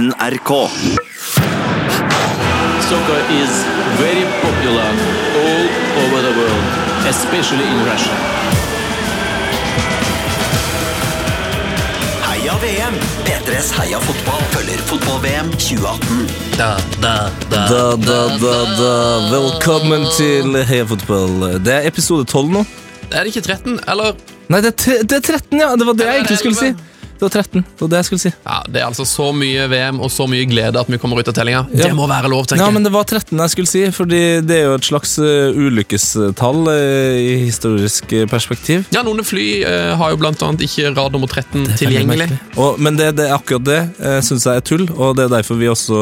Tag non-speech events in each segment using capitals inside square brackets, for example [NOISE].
NRK. Soccer is very popular all over the world, especially in Russia. Heia VM! P3s Heia fotball følger fotball-VM 2018. Da, da, da, da. da, da, Velkommen til Heia fotball. Det er episode 12 nå. Er det ikke 13, eller? Nei, det er, tre- det er 13, ja! Det var det jeg egentlig skulle si. 11? Det var 13. Det var det jeg skulle si. Ja, Det er altså så mye VM og så mye glede at vi kommer ut av tellinga. Ja. Det må være lov, tenker jeg. Ja, men det var 13 jeg skulle si, fordi det er jo et slags uh, ulykkestall uh, i historisk uh, perspektiv. Ja, Noen fly eh, har jo blant annet ikke rad nummer 13 tilgjengelig. Og, men det, det er akkurat det uh, syns jeg er tull, og det er derfor vi også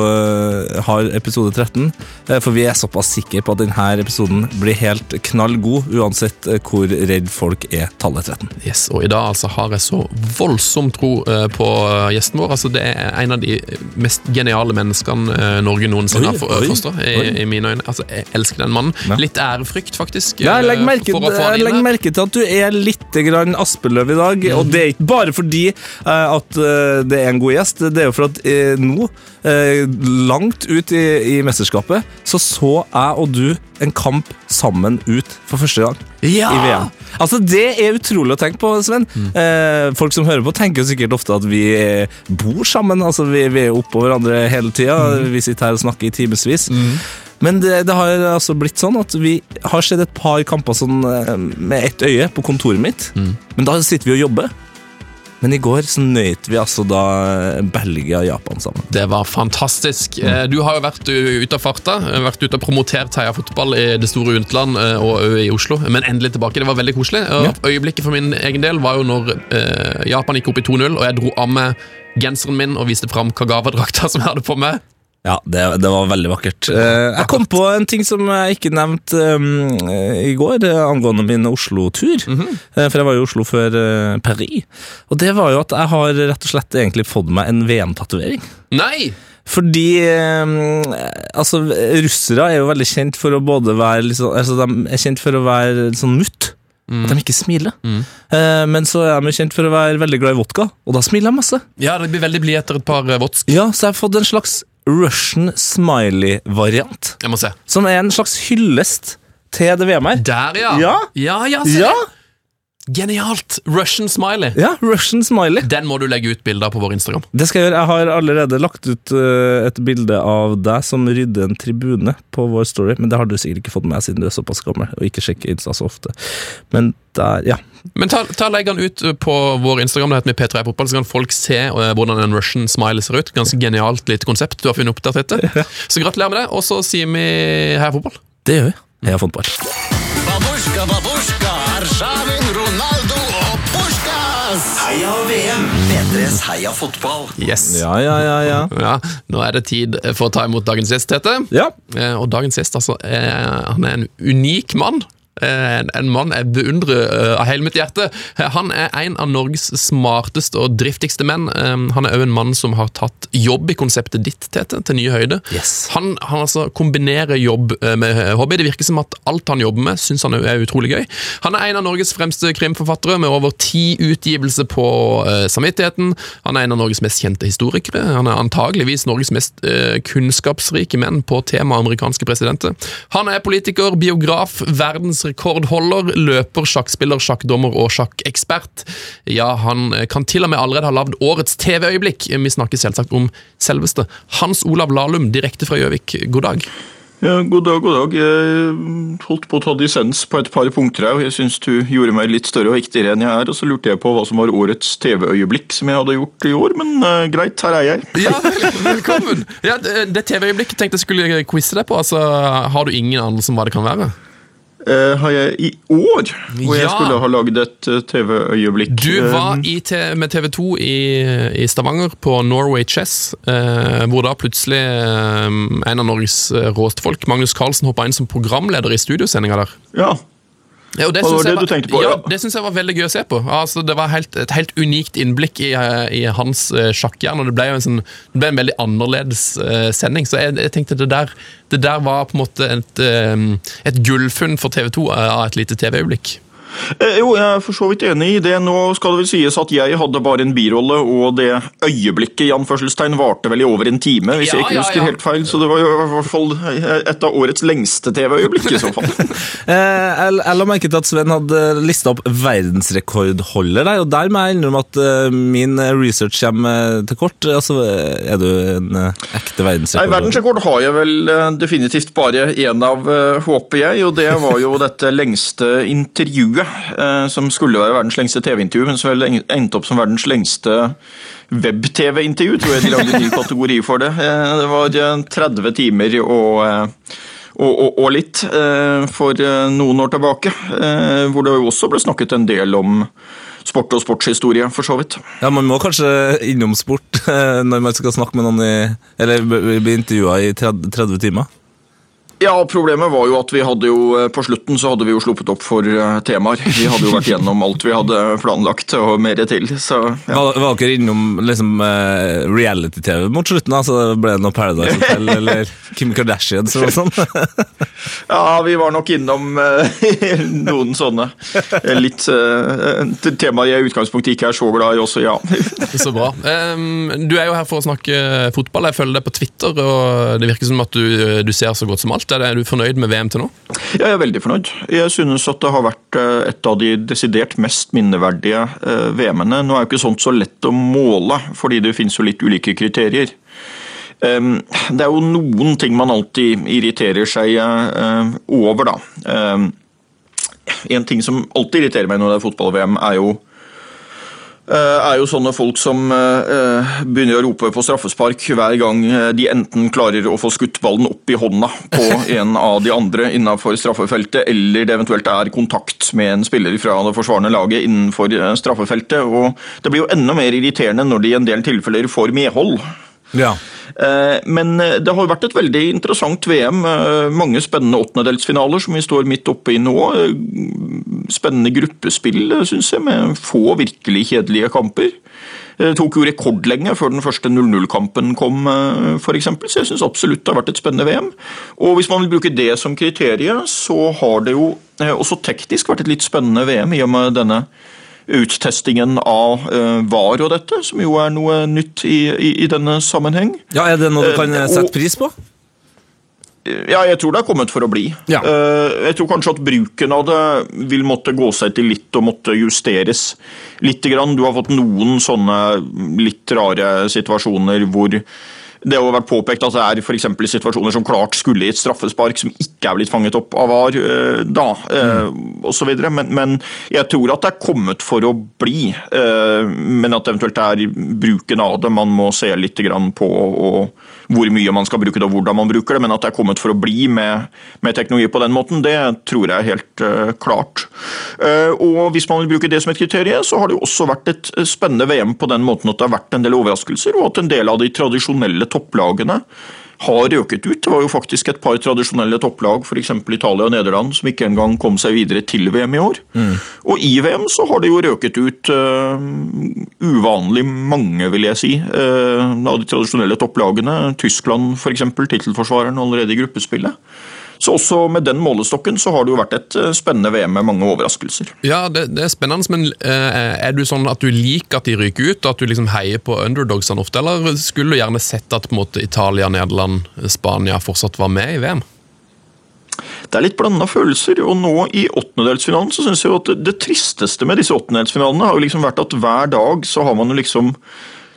har episode 13. Uh, for vi er såpass sikre på at denne episoden blir helt knall god, uansett hvor redd folk er tallet 13. Yes, og I dag altså har jeg så voldsom tro eh, på eh, gjesten vår. Altså, Det er en av de mest geniale menneskene eh, Norge noensinne har forstått. I. I mine øyne. Altså, Jeg elsker den mannen. Ja. Litt ærefrykt, faktisk. Ja, jeg legger merke, her. merke til at du er litt grann Aspeløv i dag. Og det er ikke bare fordi at det er en god gjest, det er jo for at nå, eh, langt ut i, i mesterskapet, så så jeg og du en kamp sammen ut for første gang Ja! i VM. Altså, Det er utrolig å tenke på, Sven. Eh, folk som hører på, tenker sikkert ofte at vi bor sammen. Altså, Vi, vi er oppå hverandre hele tida. Vi sitter her og snakker i timevis. Men det, det har altså blitt sånn at vi har sett et par kamper sånn, eh, med ett øye på kontoret mitt. Men da sitter vi og jobber. Men i går så nøyt vi altså da Belgia og Japan sammen. Det var fantastisk. Eh, Du har jo vært ute av farta, eh, vært ute og promotert Heia fotball i det store utland eh, og i Oslo, men endelig tilbake. Det var veldig koselig. Øyeblikket for min egen del var jo når Japan gikk opp i 2-0, og jeg dro av meg genseren min og viste fram Kagawa-drakta [LAUGHS] som jeg hadde på meg. Ja, det, det var veldig vakkert. Eh, jeg kom på en ting som jeg ikke nevnte um, i går, eh, angående min Oslo-tur. Eh, for jeg var jo i Oslo før uh, Paris. Og det var jo at jeg har rett og slett egentlig fått meg en VM-tatovering. Nei! Fordi um, altså, russere er jo veldig kjent for å både være sånn, altså, De er kjent for å være litt sånn mutt. At de ikke smiler. Eh, men så er de kjent for å være veldig glad i vodka, og da smiler de masse. Ja, det blir veldig blid etter et par vodsk. Ja, Så jeg har fått en slags Russian smiley-variant. Jeg må se. Som er en slags hyllest til det VM her. Der, ja. Ja. ja, ja, se Ja. Genialt! Russian smiley. ja, Russian smiley. Den må du legge ut bilder på vår Instagram. Det skal jeg gjøre. Jeg har allerede lagt ut eh, et bilde av deg som rydder en tribune på vår story, men det har du sikkert ikke fått med siden du er såpass gammel og ikke sjekker Insta så ofte. Men der, ja. Men ta, ta Legg den ut på vår Instagram, det heter vi P3 Fotball, så kan folk se eh, hvordan en Russian smiley ser ut. Ganske genialt lite konsept du har funnet opp der, Tete. Så gratulerer med det, og så sier vi heia fotball. Det gjør vi. Heia fotball. Babushka, babushka, Arshavin, Ronaldo og Puskas! Heia VM! P3s Heia fotball. Yes. Ja, ja, ja, ja. Ja, Nå er det tid for å ta imot dagens gjest, Tete. Ja, Eh, Og dagens gjest altså, er, han er en unik mann. Eh, En, en mann jeg beundrer eh, av hele mitt hjerte. Eh, Han er en av Norges smarteste og driftigste menn. Han er òg en mann som har tatt jobb i konseptet ditt, Tete, til nye høyder. Yes. Han, han altså kombinerer jobb med hobby. Det virker som at alt han jobber med, syns han er utrolig gøy. Han er en av Norges fremste krimforfattere, med over ti utgivelser på samvittigheten. Han er en av Norges mest kjente historikere. Han er antageligvis Norges mest kunnskapsrike menn på tema amerikanske presidenter. Han er politiker, biograf, verdensrekordholder, løper, sjakkspiller, sjakkdommer og sjakkekspert. Ja, han kan til og med allerede ha lagd årets TV-øyeblikk. Vi snakker selvsagt om selveste Hans Olav Lahlum, direkte fra Gjøvik. God dag. Ja, god dag, god dag. Jeg holdt på å ta dissens på et par punkter her, og jeg syns du gjorde meg litt større og viktigere enn jeg er, og så lurte jeg på hva som var årets TV-øyeblikk som jeg hadde gjort i år, men uh, greit, her er jeg. Ja, velkommen! Ja, det det TV-øyeblikket tenkte jeg skulle quize deg på. Altså, Har du ingen anelse om hva det kan være? Eh, har jeg i år, hvor jeg skulle ha lagd et eh, TV-øyeblikk. Du eh, var i te med TV 2 i, i Stavanger på Norway Chess, eh, hvor da plutselig eh, en av Norges eh, råeste folk, Magnus Carlsen, hoppa inn som programleder i studiosendinga der. Ja, Ja, og det Og det var du tenkte på, ja? ja. Det syns jeg var veldig gøy å se på. Altså, det var helt, et helt unikt innblikk i, i hans uh, sjakkjern. og Det ble en, sånn, det ble en veldig annerledes uh, sending. Så jeg, jeg tenkte det der, det der var på en måte et, eh, et gullfunn for TV 2 av et lite TV-øyeblikk. Eh, jo, jeg er for så vidt enig i det. Nå skal det vel sies at jeg hadde bare en birolle, og det øyeblikket i anførselstegn varte vel i over en time, hvis Ja, jeg ikke husker ja. helt feil. Så det var jo i hvert fall et av årets lengste TV-øyeblikk i så fall. [LAUGHS] Eh, jeg, la merke til at Sven hadde lista opp verdensrekordholder der, og der må jeg innrømme at eh, min research kommer til kort. Altså, er du en ekte verdensrekord? Nei. Verdensrekord har jeg vel eh, definitivt bare én av, eh, håper jeg, og det var jo dette lengste intervjuet, eh, som skulle være verdens lengste TV-intervju, men som vel endte opp som verdens lengste web-TV-intervju, tror jeg de lagde en ny kategori for det. Eh, Det var eh, 30 timer og eh, og, og, og litt eh, for eh, noen år tilbake, eh, hvor det også ble snakket en del om sport og sportshistorie, for så vidt. Ja, Man må kanskje innom sport eh, når man skal snakke med noen i Eller bli intervjua i 30, 30 timer. Ja, problemet var jo at vi hadde jo eh, på slutten så hadde vi jo sluppet opp for eh, temaer. Vi hadde jo vært [LAUGHS] gjennom alt vi hadde planlagt og mer til. Så ja. Var, var dere innom liksom, eh, reality-TV mot slutten? Altså, ble det noe Paradise Hotel [LAUGHS] eller Kim Kardashian eller noe sånt? ja, vi var nok innom [LAUGHS] noen sånne litt uh, temaer jeg i utgangspunktet ikke er så glad i også, ja. Så bra. Ehm, du er jo her for å snakke fotball. Jeg følger deg på Twitter, og det virker som at du, du ser så godt som alt. Det, er du fornøyd med VM til nå? Jeg er veldig fornøyd. Jeg synes at det har vært eh, et av de desidert mest minneverdige eh, VM-ene. Nå er jo ikke sånt så lett å måle, fordi det finnes jo litt ulike kriterier. Det er jo noen ting man alltid irriterer seg eh, over, da. En ting som alltid irriterer meg når det er fotball-VM, er jo er jo sånne folk som eh, begynner å rope på straffespark hver gang eh, de enten klarer å få skutt ballen opp i hånda på [LAUGHS] en av de andre innenfor straffefeltet, eller det eventuelt er kontakt med en spiller fra det forsvarende laget innenfor eh, straffefeltet. Og det blir jo enda mer irriterende når de i en del tilfeller får medhold. Ja. Eh, Men eh, det har vært et veldig interessant VM. eh, Mange spennende åttendedelsfinaler som vi står midt oppe i nå. Spennende gruppespill, syns jeg, med få virkelig kjedelige kamper. Det tok jo rekordlenge før den første 0-0-kampen kom, f.eks., så jeg syns absolutt det har vært et spennende VM. Og hvis man vil bruke det som kriterium, så har det jo også teknisk vært et litt spennende VM i og med denne uttestingen av eh, VAR og dette, som jo er noe nytt i, i, i denne sammenheng. ja, Er det noe du kan Eh, eh, sette pris på? Ja, jeg tror det er kommet for å bli. Ja. Jeg tror kanskje at bruken av det vil måtte gå seg til litt og måtte justeres litt. Grann. Du har fått noen sånne litt rare situasjoner hvor det har vært påpekt at det er for eksempel situasjoner som klart skulle i et straffespark som ikke er blitt fanget opp av VAR eh, da, mm. osv. Men, men jeg tror at det er kommet for å bli. eh, Men at eventuelt det er bruken av det man må se litt på. og hvor mye man skal bruke det og hvordan man bruker det, men at det er kommet for å bli med, med teknologi på den måten, det tror jeg er helt uh, klart. Uh, og Hvis man vil bruke det som et kriterium, så har det jo også vært et eh, spennende VM på den måten at det har vært en del overraskelser, og at en del av de tradisjonelle topplagene har røket ut. Det var jo faktisk et par tradisjonelle topplag, f.eks. Italia og Nederland, som ikke engang kom seg videre til VM i år. Og i VM så har det jo røket ut uh, uvanlig mange, vil jeg si, uh, av de tradisjonelle topplagene. Tyskland f.eks., tittelforsvareren allerede i gruppespillet. Så også med den målestokken så har det jo vært et eh, spennende VM med mange overraskelser. Ja, det, det er spennende, men eh, er du sånn at du liker at de ryker ut? At du liksom heier på underdogsene ofte, eller skulle du gjerne sett at på en måte, Italia, Nederland, Spania fortsatt var med i VM? Det er litt blanda følelser, og nå i åttendedelsfinalen så synes jeg jo at det, tristeste med disse åttendedelsfinalene har jo liksom vært at hver dag så har man jo liksom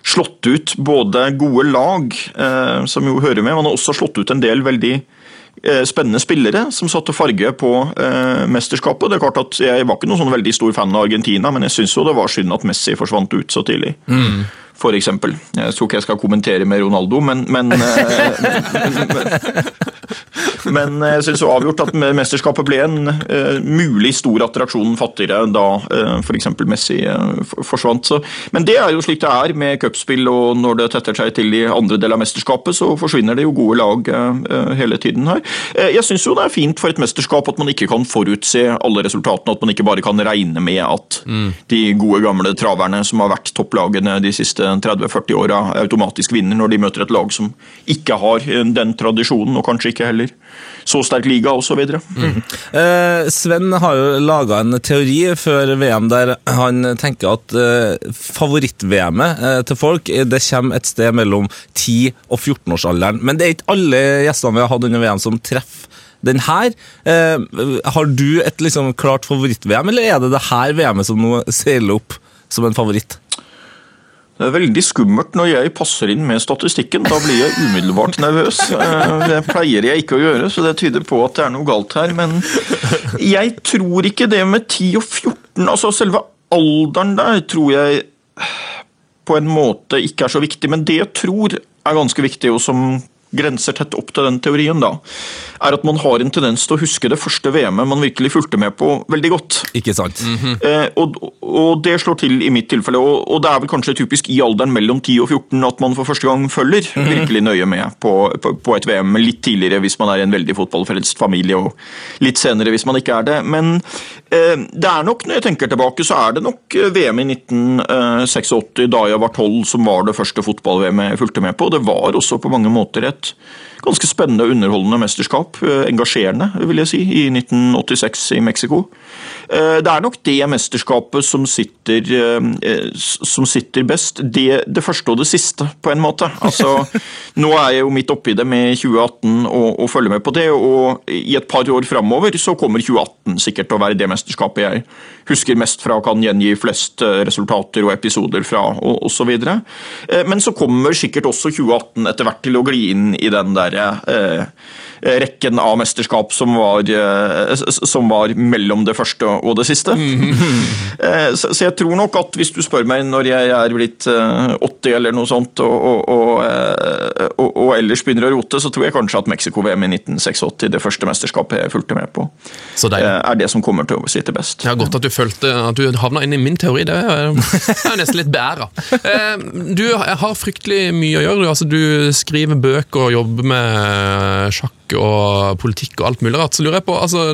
slått ut både gode lag, eh, som jo hører med, man har også slått ut en del veldig spennende spillere som satte farge på eh, mesterskapet. Det er klart at Jeg var ikke noen sånn veldig stor fan av Argentina, men jeg syns det var synd at Messi forsvant ut så tidlig. For eksempel. Jeg tror ikke jeg skal kommentere med Ronaldo, men, men, eh, [LAUGHS] men jeg syns avgjort at mesterskapet ble en eh, mulig stor attraksjon fattigere da uh, f.eks. Messi eh, forsvant. Så, men det er jo slik det er med cupspill, og når det tetter seg til i andre del av mesterskapet, så forsvinner det jo gode lag eh, eh, hele tiden her. Eh, jeg syns jo det er fint for et mesterskap at man ikke kan forutse alle resultatene, at man ikke bare kan regne med at de gode gamle traverne som har vært topplagene de siste 30-40 åra, automatisk vinner når de møter et lag som ikke har eh, den tradisjonen, og kanskje ikke heller så sterk liga osv. Eh, Sven har jo laga en teori før VM der han tenker at eh, favoritt-VM-et eh, til folk eh, det kommer et sted mellom 10- og 14-årsalderen. Men det er ikke alle gjestene vi har hatt under VM som treffer den her. Eh, har du et liksom klart favoritt-VM, eller er det det her VM-et som nå seiler opp som en favoritt? Det er veldig skummelt når jeg passer inn med statistikken. Da blir jeg umiddelbart nervøs. Eh, Det pleier jeg ikke å gjøre, så det tyder på at det er noe galt her. Men jeg tror ikke det med 10 og 14 Altså selve alderen der tror jeg på en måte ikke er så viktig. Men det jeg tror er ganske viktig, og som grenser tett opp til den teorien, da, er at man har en tendens til å huske det første VM-et man virkelig fulgte med på, veldig godt. Ikke sant? Eh, og, og det slår til i mitt tilfelle, og, og det er vel kanskje typisk i alderen mellom 10 og 14 at man for første gang følger virkelig nøye med på, på, på et VM. Litt tidligere hvis man er i en veldig fotballfrelst familie, og litt senere hvis man ikke er det. Men det er nok, når jeg tenker tilbake, så er det nok eh, VM i 1986, da jeg var 12, som var det første fotball-VM jeg fulgte med på. Det var også på mange måter et ganske spennende og underholdende mesterskap. eh, Engasjerende, vil jeg si, i 1986 i Mexico. Eh, Det er nok det mesterskapet som sitter, eh, som sitter best. Det, det første og det siste, på en måte. Altså, [LAUGHS] nå er jeg jo midt oppi det med 2018 og, og følger med på det, og i et par år framover så kommer 2018 sikkert til å være det mesterskapet jeg husker mest fra, og kan gjengi flest eh, resultater og episoder fra, og osv. Men så kommer sikkert også 2018 etter hvert til å gli inn i den der eh, rekken av mesterskap som var, eh, som var mellom det første og det siste. [LAUGHS] Eh, så, så jeg tror nok at hvis du spør meg når jeg er blitt eh, 80 eller noe sånt, og, og, og, eh, og, ellers begynner å rote, så tror jeg kanskje at Mexico-VM i 1986, det første mesterskapet jeg fulgte med på, eh, er det som kommer til å sitte best. Ja, Godt at du følte at du havna inn i min teori. Det er [LAUGHS] jeg er nesten litt beæra. Eh, Du har fryktelig mye å gjøre. Du, altså, du skriver bøker og jobber med sjakk og politikk og alt mulig rart. Så lurer jeg på, altså,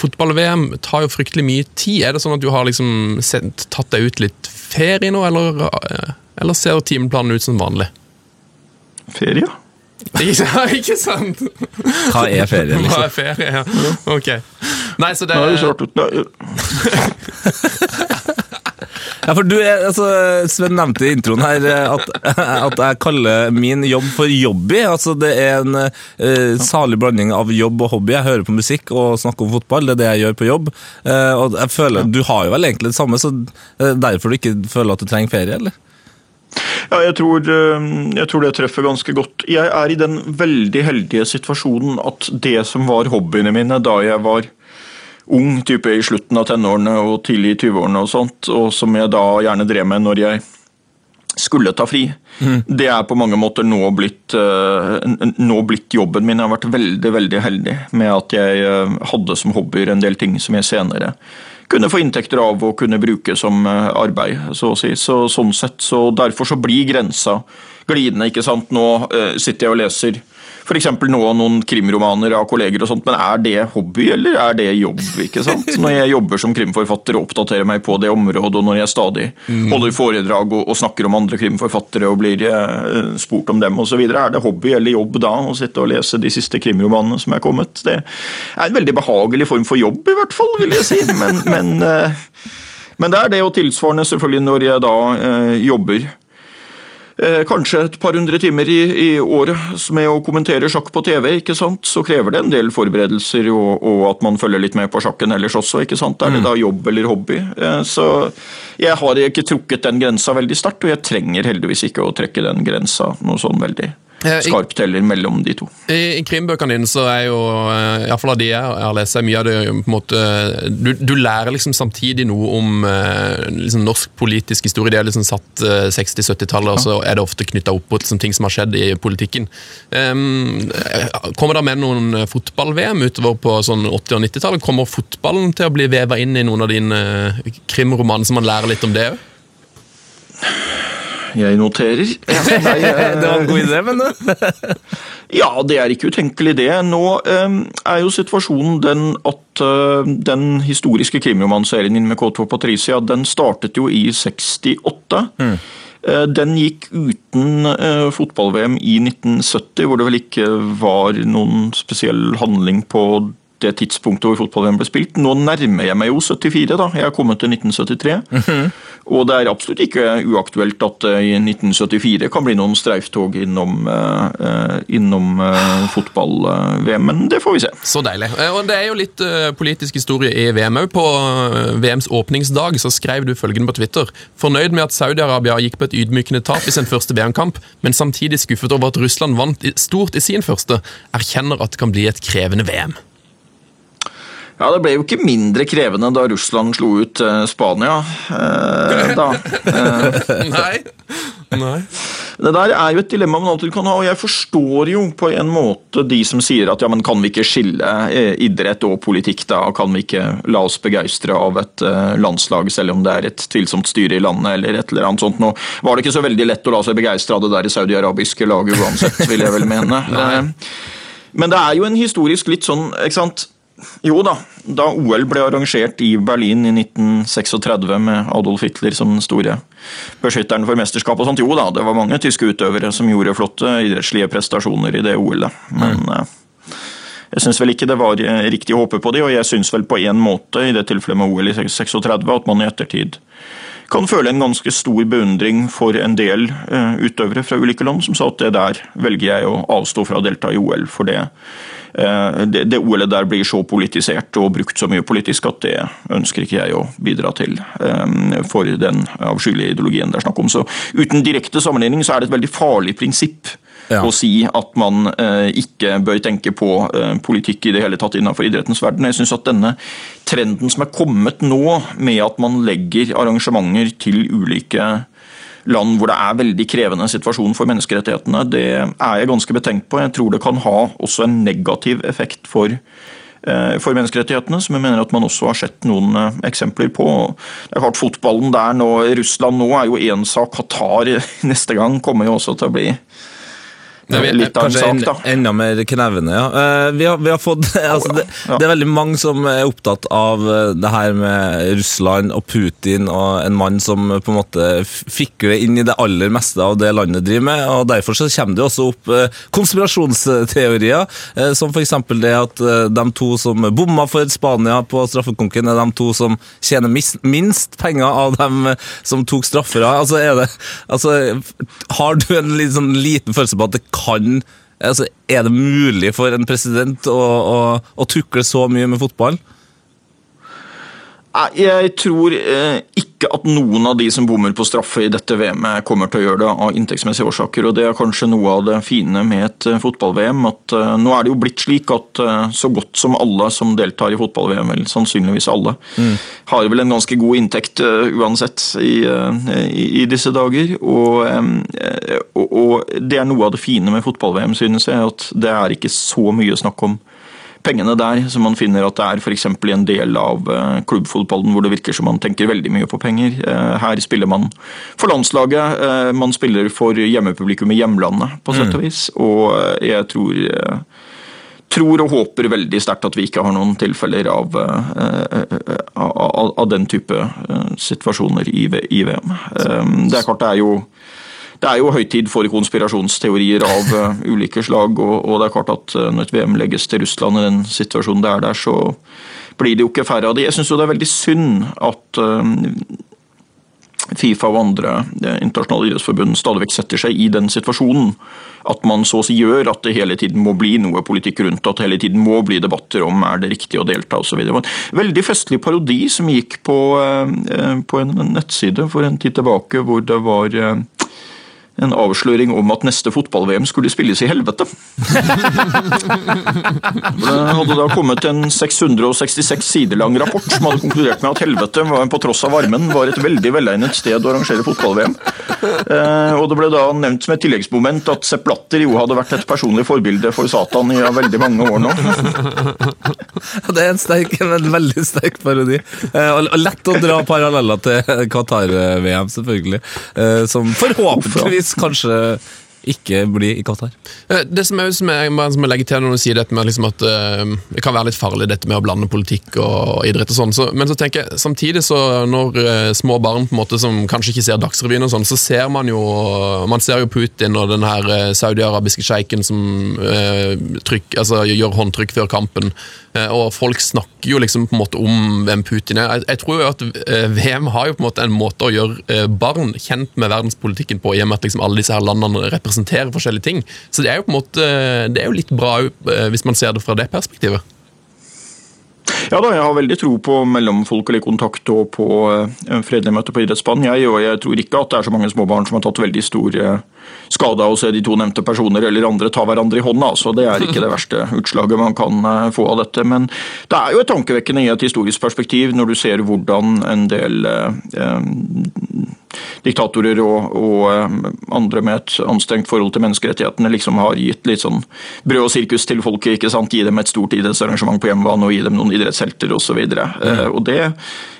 Fotball-VM tar jo fryktelig mye tid. Er det sånn at du har liksom sendt, tatt deg ut litt ferie nå, eller, eller ser timeplanen ut som vanlig? Ferie? [LAUGHS] Ja. Ikke sant? Hva er ferie, [LAUGHS] Hva liksom? er ferie? Ja. Ok. Nei, så det Det er jo klart ut- Nei, [LAUGHS] Ja, for du er, altså, Sven nevnte i introen her eh, at, [LAUGHS] at jeg kaller min jobb for jobby. Altså, det er en uh, salig blanding av jobb og hobby. Jeg hører på musikk og snakker om fotball. Det er det jeg gjør på jobb. Uh, og jeg føler, Du har jo vel egentlig det samme, så eh, derfor du ikke føler at du trenger ferie, eller? Ja, jeg tror, eh, jeg tror det treffer ganske godt. Jeg er i den veldig heldige situasjonen at det som var hobbyene mine da jeg var ung, type i slutten av tenårene og tidlig i 20-årene og sånt, og som jeg da gjerne drev med når jeg skulle ta fri, det er på mange måter nå blitt, eh, nå blitt jobben min. Jeg har vært veldig, veldig heldig med at jeg eh, hadde som hobbyer en del ting som jeg senere kunne få inntekter av og kunne bruke som eh, arbeid, så å si. Så, sånn sett, så derfor så blir grensa glidende, ikke sant. Nå sitter jeg og leser f.eks. nå noen krimromaner av kolleger og sånt, men er det hobby, eller er det jobb, ikke sant? [LAUGHS] Når jeg jobber som krimforfatter og oppdaterer meg på det området, og når jeg stadig holder foredrag og, og snakker om andre krimforfattere og blir eh, spurt om dem osv., er det hobby eller jobb da å sitte og lese de siste krimromanene som er kommet? Det er en veldig behagelig form for jobb, i hvert fall, vil jeg si. Men, men, eh, men det er det, og tilsvarende selvfølgelig når jeg da eh, jobber kanskje et par hundre timer i, i året med å kommentere sjakk på TV, ikke sant? så krever det en del forberedelser og, og at man følger litt med på sjakken ellers også. ikke sant? Er det da jobb eller hobby? Eh, Så jeg har ikke trukket den grensa veldig sterkt, og jeg trenger heldigvis ikke å trekke den grensa noe sånn veldig Eh, skarpt heller mellom de to. I, i krimbøkene dine så er jo, iallfall i hvert fall av de jeg har lest, mye av det på en måte, du, du lærer liksom samtidig noe om eh, liksom norsk politisk historie. Det er liksom satt eh, 60-70-tallet, og så er det ofte knytta opp mot liksom, ting som har skjedd i politikken. Um, kommer det med noen fotball-VM utover på sånn 80- og 90-tallet? Kommer fotballen til å bli veva inn i noen av dine eh, krimromaner, så man lærer litt om det òg? Jeg noterer. [LAUGHS] Nei, Det var en god idé, men. [LAUGHS] Ja, det er ikke utenkelig det. Nå eh, er jo situasjonen den at eh, den historiske krimromanserien din med K2 Patricia, den startet jo i 68. Eh, Den gikk uten eh, fotball-VM i 1970, hvor det vel ikke var noen spesiell handling på det tidspunktet hvor fotball-VM ble spilt. Nå nærmer jeg meg jo 74, da. Jeg er kommet til 1973. Og det er absolutt ikke uaktuelt at det i 1974 kan bli noen streiftog innom, eh, eh, innom eh, fotball-VM, men det får vi se. Så deilig. Eh, Og Det er jo litt eh, politisk historie i VM òg. På eh, VMs åpningsdag så skrev du følgende på Twitter. Fornøyd med at Saudi-Arabia gikk på et ydmykende tap i sin første VM-kamp, men samtidig skuffet over at Russland vant stort i sin første. Erkjenner at det kan bli et krevende VM. Ja, Det ble jo ikke mindre krevende da Russland slo ut eh, Spania. Eh, da. [LAUGHS] Nei. Nei. Det der er jo et dilemma man alltid kan ha, og jeg forstår jo på en måte de som sier at ja, men kan vi ikke skille eh, idrett og politikk, da? Kan vi ikke la oss begeistre av et eh, landslag, selv om det er et tvilsomt styre i landet, eller et eller annet sånt. Nå var det ikke så veldig lett å la seg begeistre av det der saudi-arabiske laget uansett, vil jeg vel mene. Eh, Men det er jo en historisk litt sånn, ikke sant jo da, da OL ble arrangert i Berlin i 1936 med Adolf Hitler som den store beskytteren for mesterskap og sånt, jo da, det var mange tyske utøvere som gjorde flotte idrettslige prestasjoner i det OL-et. Men mm. jeg syns vel ikke det var eh, riktig å håpe på de, og jeg syns vel på en måte, i det tilfellet med OL i 36, at man i ettertid kan føle en ganske stor beundring for en del eh, utøvere fra ulike land som sa at det der velger jeg å avstå fra å delta i OL, for det eh, det, det OL-et der blir så politisert og brukt så mye politisk at det ønsker ikke jeg å bidra til eh, for den avskyelige ideologien det er snakk om. Så uten direkte sammenligning så er det et veldig farlig prinsipp Ja. å si at man eh, ikke bør tenke på eh, politikk i det hele tatt innenfor idrettens verden. Jeg synes at denne trenden som er kommet nå, med at man legger arrangementer til ulike land hvor det er veldig krevende situasjon for menneskerettighetene, det er jeg ganske betenkt på. Jeg tror det kan ha også en negativ effekt for eh, for menneskerettighetene, som jeg mener at man også har sett noen eh, eksempler på. Det er klart Fotballen der nå, Russland nå er jo én sak. Qatar [LAUGHS] neste gang kommer jo også til å bli Er- litt av en sak, da. enda mer knevende, ja. Eh, vi, har, vi har fått [LAUGHS] altså, det, det er veldig mange som er opptatt av eh, det her med Russland og Putin og en mann som eh, på en måte fikler inn i det aller meste av det landet driver med. og Derfor så kommer det også opp eh, konspirasjonsteorier, eh, som f.eks. det at eh, de to som bomma for Spania på straffekonken, er de to som tjener minst penger av dem eh, som tok straffer. Altså, er det, altså, har du en litt sånn liten følelse på at det kan altså, Er det mulig for en president å, å, å tukle så mye med fotball? Jeg tror eh, ikke at noen av de som bommer på straffe i dette VM-et, kommer til å gjøre det av inntektsmessige årsaker. og Det er kanskje noe av det fine med et eh, fotball-VM. at eh, Nå er det jo blitt slik at eh, så godt som alle som deltar i fotball-VM, eller sannsynligvis alle, har vel en ganske god inntekt eh, uansett i, eh, i, i disse dager. Og, eh, og, og det er noe av det fine med fotball-VM, synes jeg. At det er ikke så mye snakk om pengene der, som man finner at det er f.eks. i en del av eh, klubbfotballen, hvor det virker som man tenker veldig mye på penger. Eh, her spiller man for landslaget, eh, man spiller for hjemmepublikum i hjemlandet, på sett og vis. Og jeg tror tror og håper veldig sterkt at vi ikke har noen tilfeller av, eh, av, av den type situasjoner i, i VM. Det er klart det er jo det er jo høytid for konspirasjonsteorier av uh, ulike slag, og, og det er klart at uh, når et VM legges til Russland i den situasjonen det er der, så blir det jo ikke færre av de. Jeg syns jo det er veldig synd at eh, Fifa og andre internasjonale idrettsforbund stadig vekk setter seg i den situasjonen. At man så å si gjør at det hele tiden må bli noe politikk rundt, at det hele tiden må bli debatter om er det riktig å delta osv. En veldig festlig parodi som gikk på, på en nettside for en tid tilbake, hvor det var en avsløring om at neste fotball-VM skulle spilles i helvete. [LAUGHS] Det hadde da kommet en 666 sider lang rapport som hadde konkludert med at helvete, var- på tross av varmen, var et veldig velegnet sted å arrangere fotball-VM. Eh, og det ble da nevnt som et tilleggsmoment at Sepp Blatter jo hadde vært et personlig forbilde for Satan i veldig mange år nå. [LAUGHS] Det er en sterk, en veldig sterk parodi. Eh, og, og lett å dra paralleller til Qatar-VM, selvfølgelig. Eh, som forhåpentligvis kanskje ikke bli i Qatar. Eh, Det som jeg, som jeg, som jeg legger til når du sier dette med liksom at eh, det kan være litt farlig dette med å blande politikk og idrett og sånn, så, men så tenker jeg samtidig så når eh, små barn på en måte som kanskje ikke ser Dagsrevyen og sånn, så ser man jo man ser jo Putin og den her saudiarabiske sjeiken som eh, trykk, altså, gjør håndtrykk før kampen, eh, og folk snakker jo liksom på en måte om hvem Putin er. Jeg, jeg tror jo at VM har jo på en måte en måte å gjøre barn kjent med verdenspolitikken på, i og med at liksom alle disse her landene representerer forskjellige ting. Så det er jo på en måte det er jo litt bra eh, hvis man ser det fra det perspektivet. Ja da, jeg har veldig tro på mellomfolkelig kontakt og på eh, fredelige møter på idrettsbanen. Jeg, og jeg tror ikke at det er så mange småbarn som har tatt veldig stor eh, skade av å se de to nevnte personer eller andre ta hverandre i hånda. Så det er ikke det [LAUGHS] verste utslaget man kan få av dette. Men det er jo et tankevekkende i et historisk perspektiv når du ser hvordan en del eh, diktatorer og, og eh, andre med et anstrengt forhold til menneskerettighetene liksom har gitt litt sånn brød og sirkus til folket. ikke sant? Gi dem et stort idrettsarrangement på hjemmebane og gi dem noen idrettshelter osv. Mm. Og det,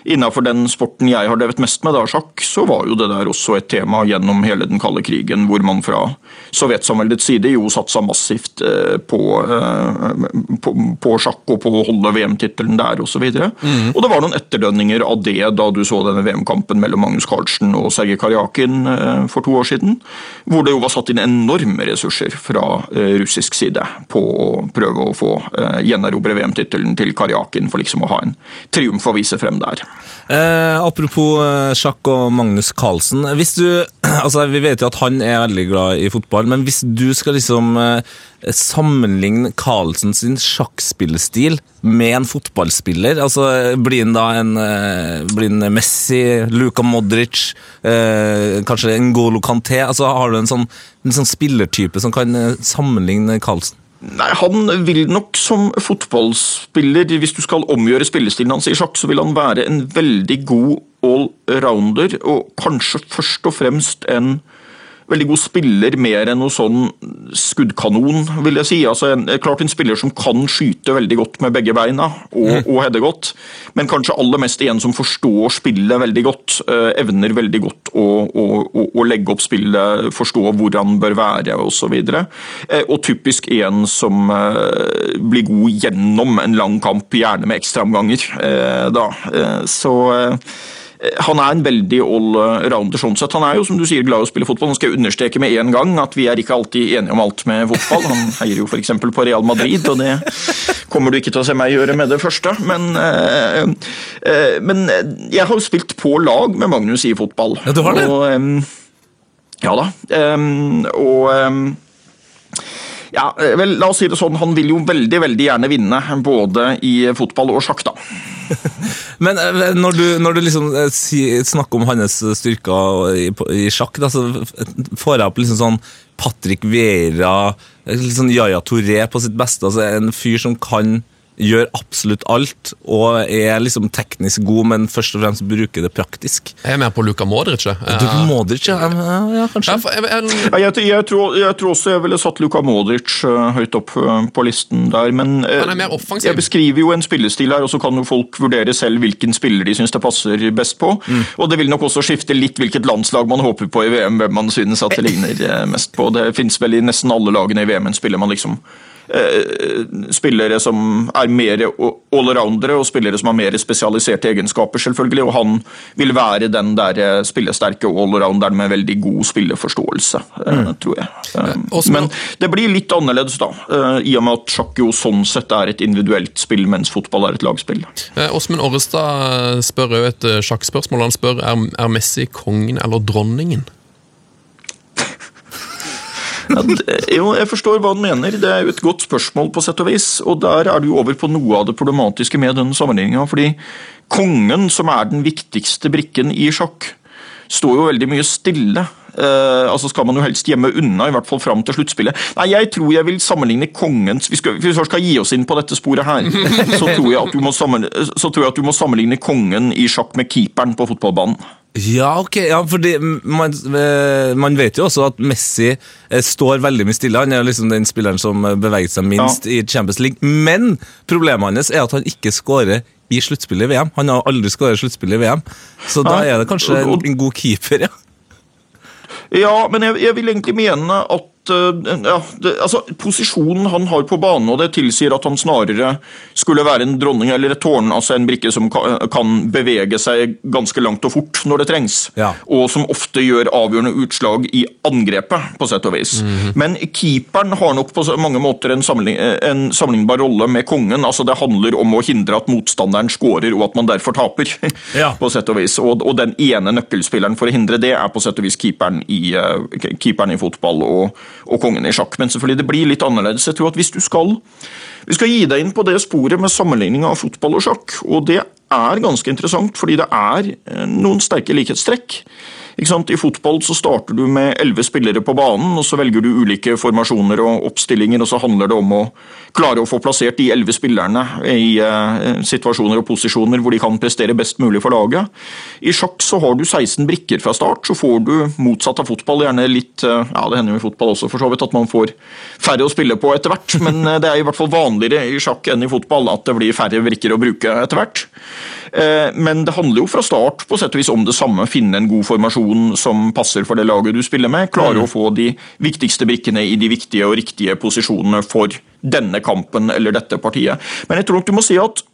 innenfor den sporten jeg har drevet mest med, da, sjakk, så var jo det der også et tema gjennom hele den kalde krigen, hvor man fra sovjetsamveldets side jo satsa massivt eh, på, eh, på, på sjakk og på å holde VM-tittelen der osv. Og, så mm. og det var noen etterdønninger av det da du så denne VM-kampen mellom Magnus Carlsen og Sergej Karjakin eh, for to år siden, hvor det jo var satt inn enorme ressurser fra russisk side på å prøve å få gjenerobre VM-tittelen til Karjakin for liksom å ha en triumf å vise frem der. Eh, apropos eh, sjakk og Magnus Carlsen. Hvis du, [CLEARS THROAT] altså Vi vet jo at han er veldig glad i fotball, men hvis du skal liksom eh, sammenligne Carlsen sin sjakkspillestil med en fotballspiller, altså blir han da en, eh, blir en Messi, Luka Modric, eh, kanskje Ngolo Kanté? altså Har du en sånn, en sånn spillertype som kan eh, sammenligne Carlsen? Nei, Han vil nok som fotballspiller, hvis du skal omgjøre spillestilen hans i sjakk, så vil han være en veldig god allrounder, og kanskje først og fremst en veldig god spiller mer enn noe sånn skuddkanon, vil jeg si. Altså en, klart en spiller som kan skyte veldig godt med begge beina og, mm. og hedde godt, men kanskje aller mest en som forstår spillet veldig godt. Uh, evner veldig godt å, å, å, å, legge opp spillet, forstå hvor han bør være osv. Og, så uh, og typisk en som uh, blir god gjennom en lang kamp, gjerne med ekstraomganger. da. så han er en veldig allrounder sånn sett. Han er jo som du sier glad i å spille fotball. Nå skal jeg understreke med en gang at vi er ikke alltid enige om alt med fotball. Han heier jo f.eks. på Real Madrid, og det kommer du ikke til å se meg gjøre med det første. Men, øh, øh, men jeg har jo spilt på lag med Magnus i fotball. Ja, du har det? Og, øh, ja da. og ja, vel, la oss si det sånn, Han vil jo veldig veldig gjerne vinne, både i fotball og sjakk. da. [LAUGHS] Men eh, når du, når du liksom eh, snakker om hans styrker i, sjakk, da, så får jeg opp liksom sånn Patrick Vera, liksom Yaya Touré på sitt beste. altså En fyr som kan gjør absolutt alt og er liksom teknisk god, men først og fremst bruker det praktisk. Jeg er mer på Luka Modric. Ja. Luka Modric, ja, ja kanskje. Ja, jeg, jeg, jeg, jeg, tror, jeg, tror, også jeg ville satt Luka Modric uh, høyt opp uh, på listen der, men uh, jeg beskriver jo en spillestil her, og så kan jo folk vurdere selv hvilken spiller de syns det passer best på. Mm. Og det vil nok også skifte litt hvilket landslag man håper på i VM, hvem man synes at det ligner mest på. Det fins vel i nesten alle lagene i VM en spiller man liksom Eh, spillere som er mer allroundere og spillere som har mer spesialiserte egenskaper, selvfølgelig. Og han vil være den der eh, spillesterke allrounderen med veldig god spilleforståelse, eh, mm. tror jeg. Men det blir litt annerledes, da, i og med at sjakk jo sånn sett er et individuelt spill, mens fotball er et lagspill. Åsmund Orrestad spør jo et sjakkspørsmål. Han spør er, er Messi kongen eller dronningen? Ja, det, jo, jeg forstår hva han mener. Det er jo et godt spørsmål, på sett og vis. Og der er du over på noe av det problematiske med denne sammenligninga. Fordi kongen, som er den viktigste brikken i sjakk, står jo veldig mye stille. Uh, altså skal man jo helst gjemme unna, i hvert fall fram til sluttspillet. Nei, Jeg tror jeg vil sammenligne kongens Hvis vi først skal gi oss inn på dette sporet her, [LAUGHS] så tror jeg at du må, at du må sammenligne kongen i sjakk med keeperen på fotballbanen. Ja, ok. Ja, fordi man, eh, man, vet jo også at Messi eh, står veldig mye stille. Han er liksom den spilleren som beveget seg minst ja. i Champions League. Men problemet hans er at han ikke skårer i sluttspillet i VM. Han har aldri skåret sluttspillet i VM, så da er det kanskje en god keeper, ja. Ja, men jeg, jeg vil egentlig mene at ja, det, altså, Posisjonen han har på banen, og det tilsier at han snarere skulle være en dronning eller et tårn, altså en brikke som kan, bevege seg ganske langt og fort når det trengs, Ja. og som ofte gjør avgjørende utslag i angrepet, på sett og vis. Men keeperen har nok på mange måter en, sammenlign, en sammenlignbar rolle med kongen. altså Det handler om å hindre at motstanderen skårer, og at man derfor taper. [LAUGHS] Ja. på sett og vis. Og, og den ene nøkkelspilleren for å hindre det, er på sett og vis keeperen i, eh, keeperen i fotball og, og kongen i sjakk. Men selvfølgelig, det blir litt annerledes. Jeg tror at hvis du skal vi skal gi deg inn på det sporet med sammenligning av fotball og sjakk, og det er ganske interessant, fordi det er eh, noen sterke likhetstrekk. I fotball så starter du med elleve spillere på banen, og så velger du ulike formasjoner og oppstillinger, og så handler det om å klare å få plassert de elleve spillerne i eh, situasjoner og posisjoner hvor de kan prestere best mulig for laget. I sjakk så har du 16 brikker fra start, så får du motsatt av fotball gjerne litt eh, Ja, det hender jo i fotball også for så vidt at man får færre å spille på etter hvert, men eh, det er i hvert fall vanligere i sjakk enn i fotball at det blir færre brikker å bruke etter hvert. Eh, Men det handler jo fra start på sett og vis om det samme. Finne en god formasjon som passer for det laget du spiller med. Klare å få de viktigste brikkene i de viktige og riktige posisjonene for denne kampen eller dette partiet. Men jeg tror nok du må si at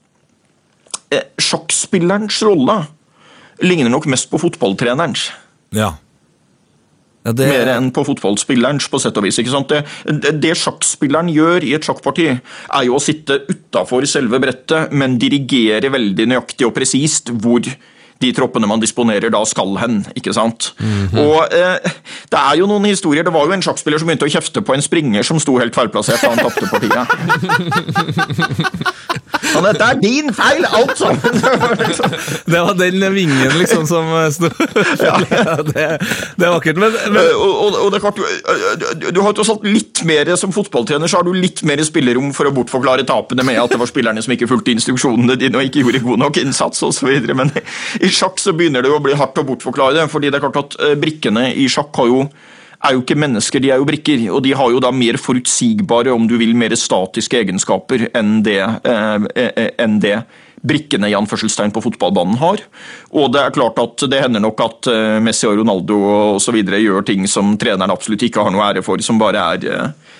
eh, sjakkspillerens rolle ligner nok mest på fotballtrenerens. Ja. Ja det, Mer enn på fotballspillerens, på sett og vis. ikke sant? Det, det, sjakkspilleren gjør i et sjakkparti, er jo å sitte utafor selve brettet, men dirigere veldig nøyaktig og presist hvor de troppene man disponerer da skal hen. ikke sant? Og eh, Det er jo noen historier. Det var jo en sjakkspiller som begynte å kjefte på en springer som sto helt feilplassert da han tapte partiet. Han, Dette er din feil, alt sammen! [LAUGHS] det var den vingen liksom som sto [LAUGHS] ja, det, det er vakkert. Men, men Eh, og, og, og det er klart, du, du, du har tross alt litt mer som fotballtrener så har du litt mer spillerom for å bortforklare tapene med at det var spillerne som ikke fulgte instruksjonene dine og ikke gjorde god nok innsats osv. Men i sjakk så begynner det jo å bli hardt å bortforklare fordi det er klart at eh, brikkene i sjakk jo er jo ikke mennesker, de er jo brikker. Og de har jo da mer forutsigbare, om du vil, mer statiske egenskaper enn det, eh, eh, enn det brikkene i anførselstegn på fotballbanen har. Og det er klart at det hender nok at eh, Messi og Ronaldo og videre gjør ting som treneren absolutt ikke har noe ære for, som bare er eh, eh,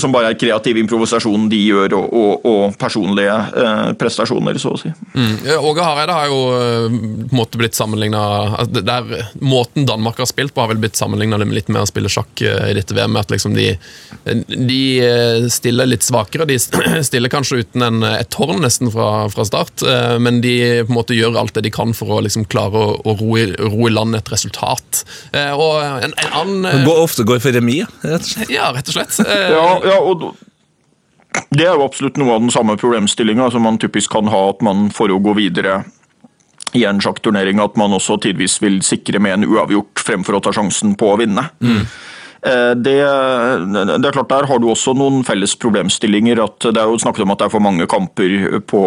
som bare er kreativ improvisasjon de gjør, og, og, og personlige eh, prestasjoner, så å si. Mm. Åge Hareide har jo eh, på en måte blitt sammenligna Måten Danmark har spilt på, har vel blitt sammenligna litt med å spille sjakk eh, i dette VM. At liksom de, de eh, stiller litt svakere. De [CLEARS THROAT] stiller kanskje uten en, et tårn nesten fra, fra start, eh, men de på en måte gjør alt det de kan for å liksom klare å, å ro, i, ro i land et resultat. Eh, Og en, en annen eh, går, ofte går for remis, rett og slett. Ja, rett og slett. Eh, Ja, ja, og det er jo absolutt noe av den samme problemstillinga som man typisk kan ha, at man for å gå videre i en sjakkturnering, at man også tidvis vil sikre med en uavgjort fremfor å ta sjansen på å vinne. Eh, Det, det er klart Der har du også noen felles problemstillinger. at Det er jo snakket om at det er for mange kamper på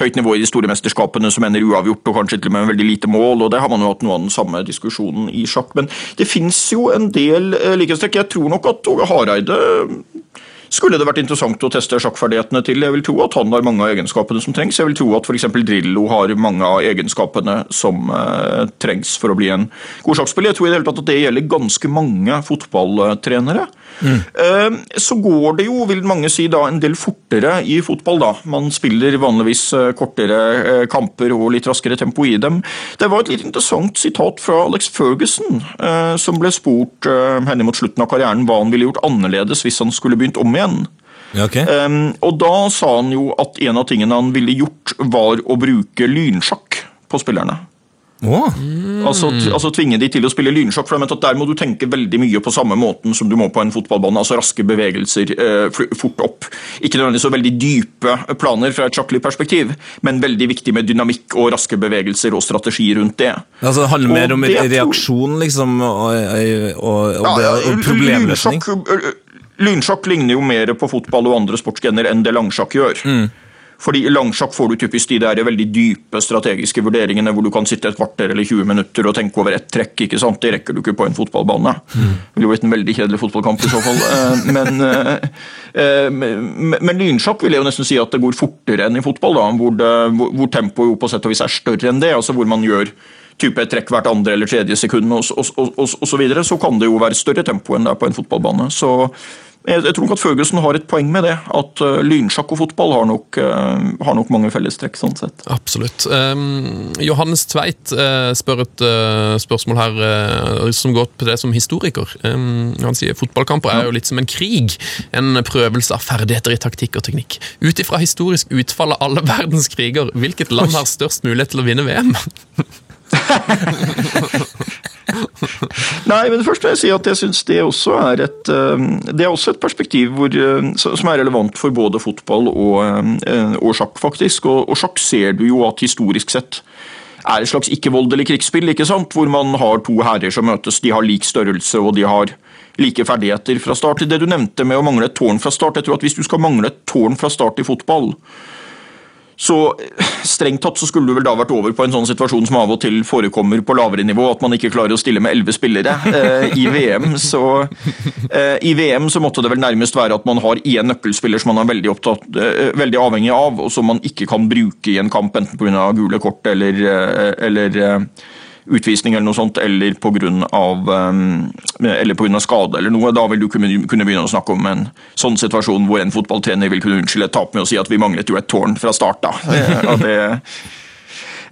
høyt nivå i de store mesterskapene som ender uavgjort og kanskje til og med veldig lite mål. og Det har man jo hatt noe av den samme diskusjonen i sjakk. Men det finnes jo en del eh, likhetstrekk. Jeg tror nok at Åge Hareide skulle det vært interessant å teste sjakkferdighetene til. Jeg vil tro at han har mange av egenskapene som trengs. Jeg vil tro at f.eks. Drillo har mange av egenskapene som eh, trengs for å bli en god sjakkspiller. Jeg tror i det hele tatt at det gjelder ganske mange fotballtrenere. Eh, så går det jo, vil mange si, da en del fortere i fotball. da. Man spiller vanligvis eh, kortere eh, kamper og litt raskere tempo i dem. Det var et litt interessant sitat fra Alex Ferguson, eh, som ble spurt henne mot slutten av karrieren hva han ville gjort annerledes hvis han skulle begynt om igjen. Ja, okay. Um, og da sa han jo at en av tingene han ville gjort, var å bruke lynsjakk på spillerne. Åh, Altså, altså tvinge de til å spille lynsjakk, for at der må du tenke veldig mye på samme måten som du må på en fotballbane, altså raske bevegelser eh, fort opp. Ikke nødvendigvis så veldig dype planer fra et sjakklig perspektiv, men veldig viktig med dynamikk og raske bevegelser og strategi rundt det. altså, det handler mer om reaksjon, liksom, og, og, og, Ja, ja, og problemløsning. lynsjakk- Lynsjakk ligner jo mer på fotball og andre sportsgener enn det langsjakk gjør. Mm. Fordi I langsjakk får du typisk de der veldig dype strategiske vurderingene hvor du kan sitte et kvarter eller 20 minutter og tenke over ett trekk. ikke sant? Det rekker du ikke på en fotballbane. Mm. Det ville jo blitt en veldig kjedelig fotballkamp i så fall. Eh, Men, eh, eh, men, men lynsjakk vil jeg jo nesten si at det går fortere enn i fotball, da, hvor, det, hvor, tempoet jo på sett og vis er større enn det. altså Hvor man gjør type trekk hvert andre eller tredje sekund osv., så videre, så kan det jo være større tempo enn det er på en fotballbane. Så jeg, tror nok at Føgesen har et poeng med det. At uh, lynsjakk og fotball har nok, uh, har nok mange fellestrekk. sånn sett. Absolutt. Um, Johannes Tveit uh, spør et spørsmål her som går på det som historiker. Um, han sier fotballkamper er jo litt som en krig. En prøvelse av ferdigheter i taktikk og teknikk. Ut ifra historisk utfall av alle [LAUGHS] verdens kriger, hvilket land har størst mulighet til å vinne VM? [LAUGHS] Nei, men først vil jeg si at jeg syns det også er et um, Det er også et perspektiv hvor, um, som er relevant for både fotball og, um, og sjakk, faktisk. Og, og, sjakk ser du jo at historisk sett er et slags ikke-voldelig krigsspill, ikke sant? hvor man har to herrer som møtes. De har lik størrelse og de har like ferdigheter fra start. Det du nevnte med å mangle et tårn fra start, jeg tror at hvis du skal mangle et tårn fra start i fotball, så strengt tatt så skulle du vel da vært over på en sånn situasjon som av og til forekommer på lavere nivå, at man ikke klarer å stille med elleve spillere eh, i VM. Så eh, i VM så måtte det vel nærmest være at man har én nøkkelspiller som man er veldig, opptatt, eh, veldig avhengig av, og som man ikke kan bruke i en kamp, enten pga. gule kort eller, eh, eller eh, utvisning eller noe sånt, eller pga. Um, av skade eller noe. Da vil du kunne, begynne å snakke om en sånn situasjon hvor en fotballtrener vil kunne unnskylde et tap med å si at vi manglet jo et tårn fra start. [LAUGHS] det,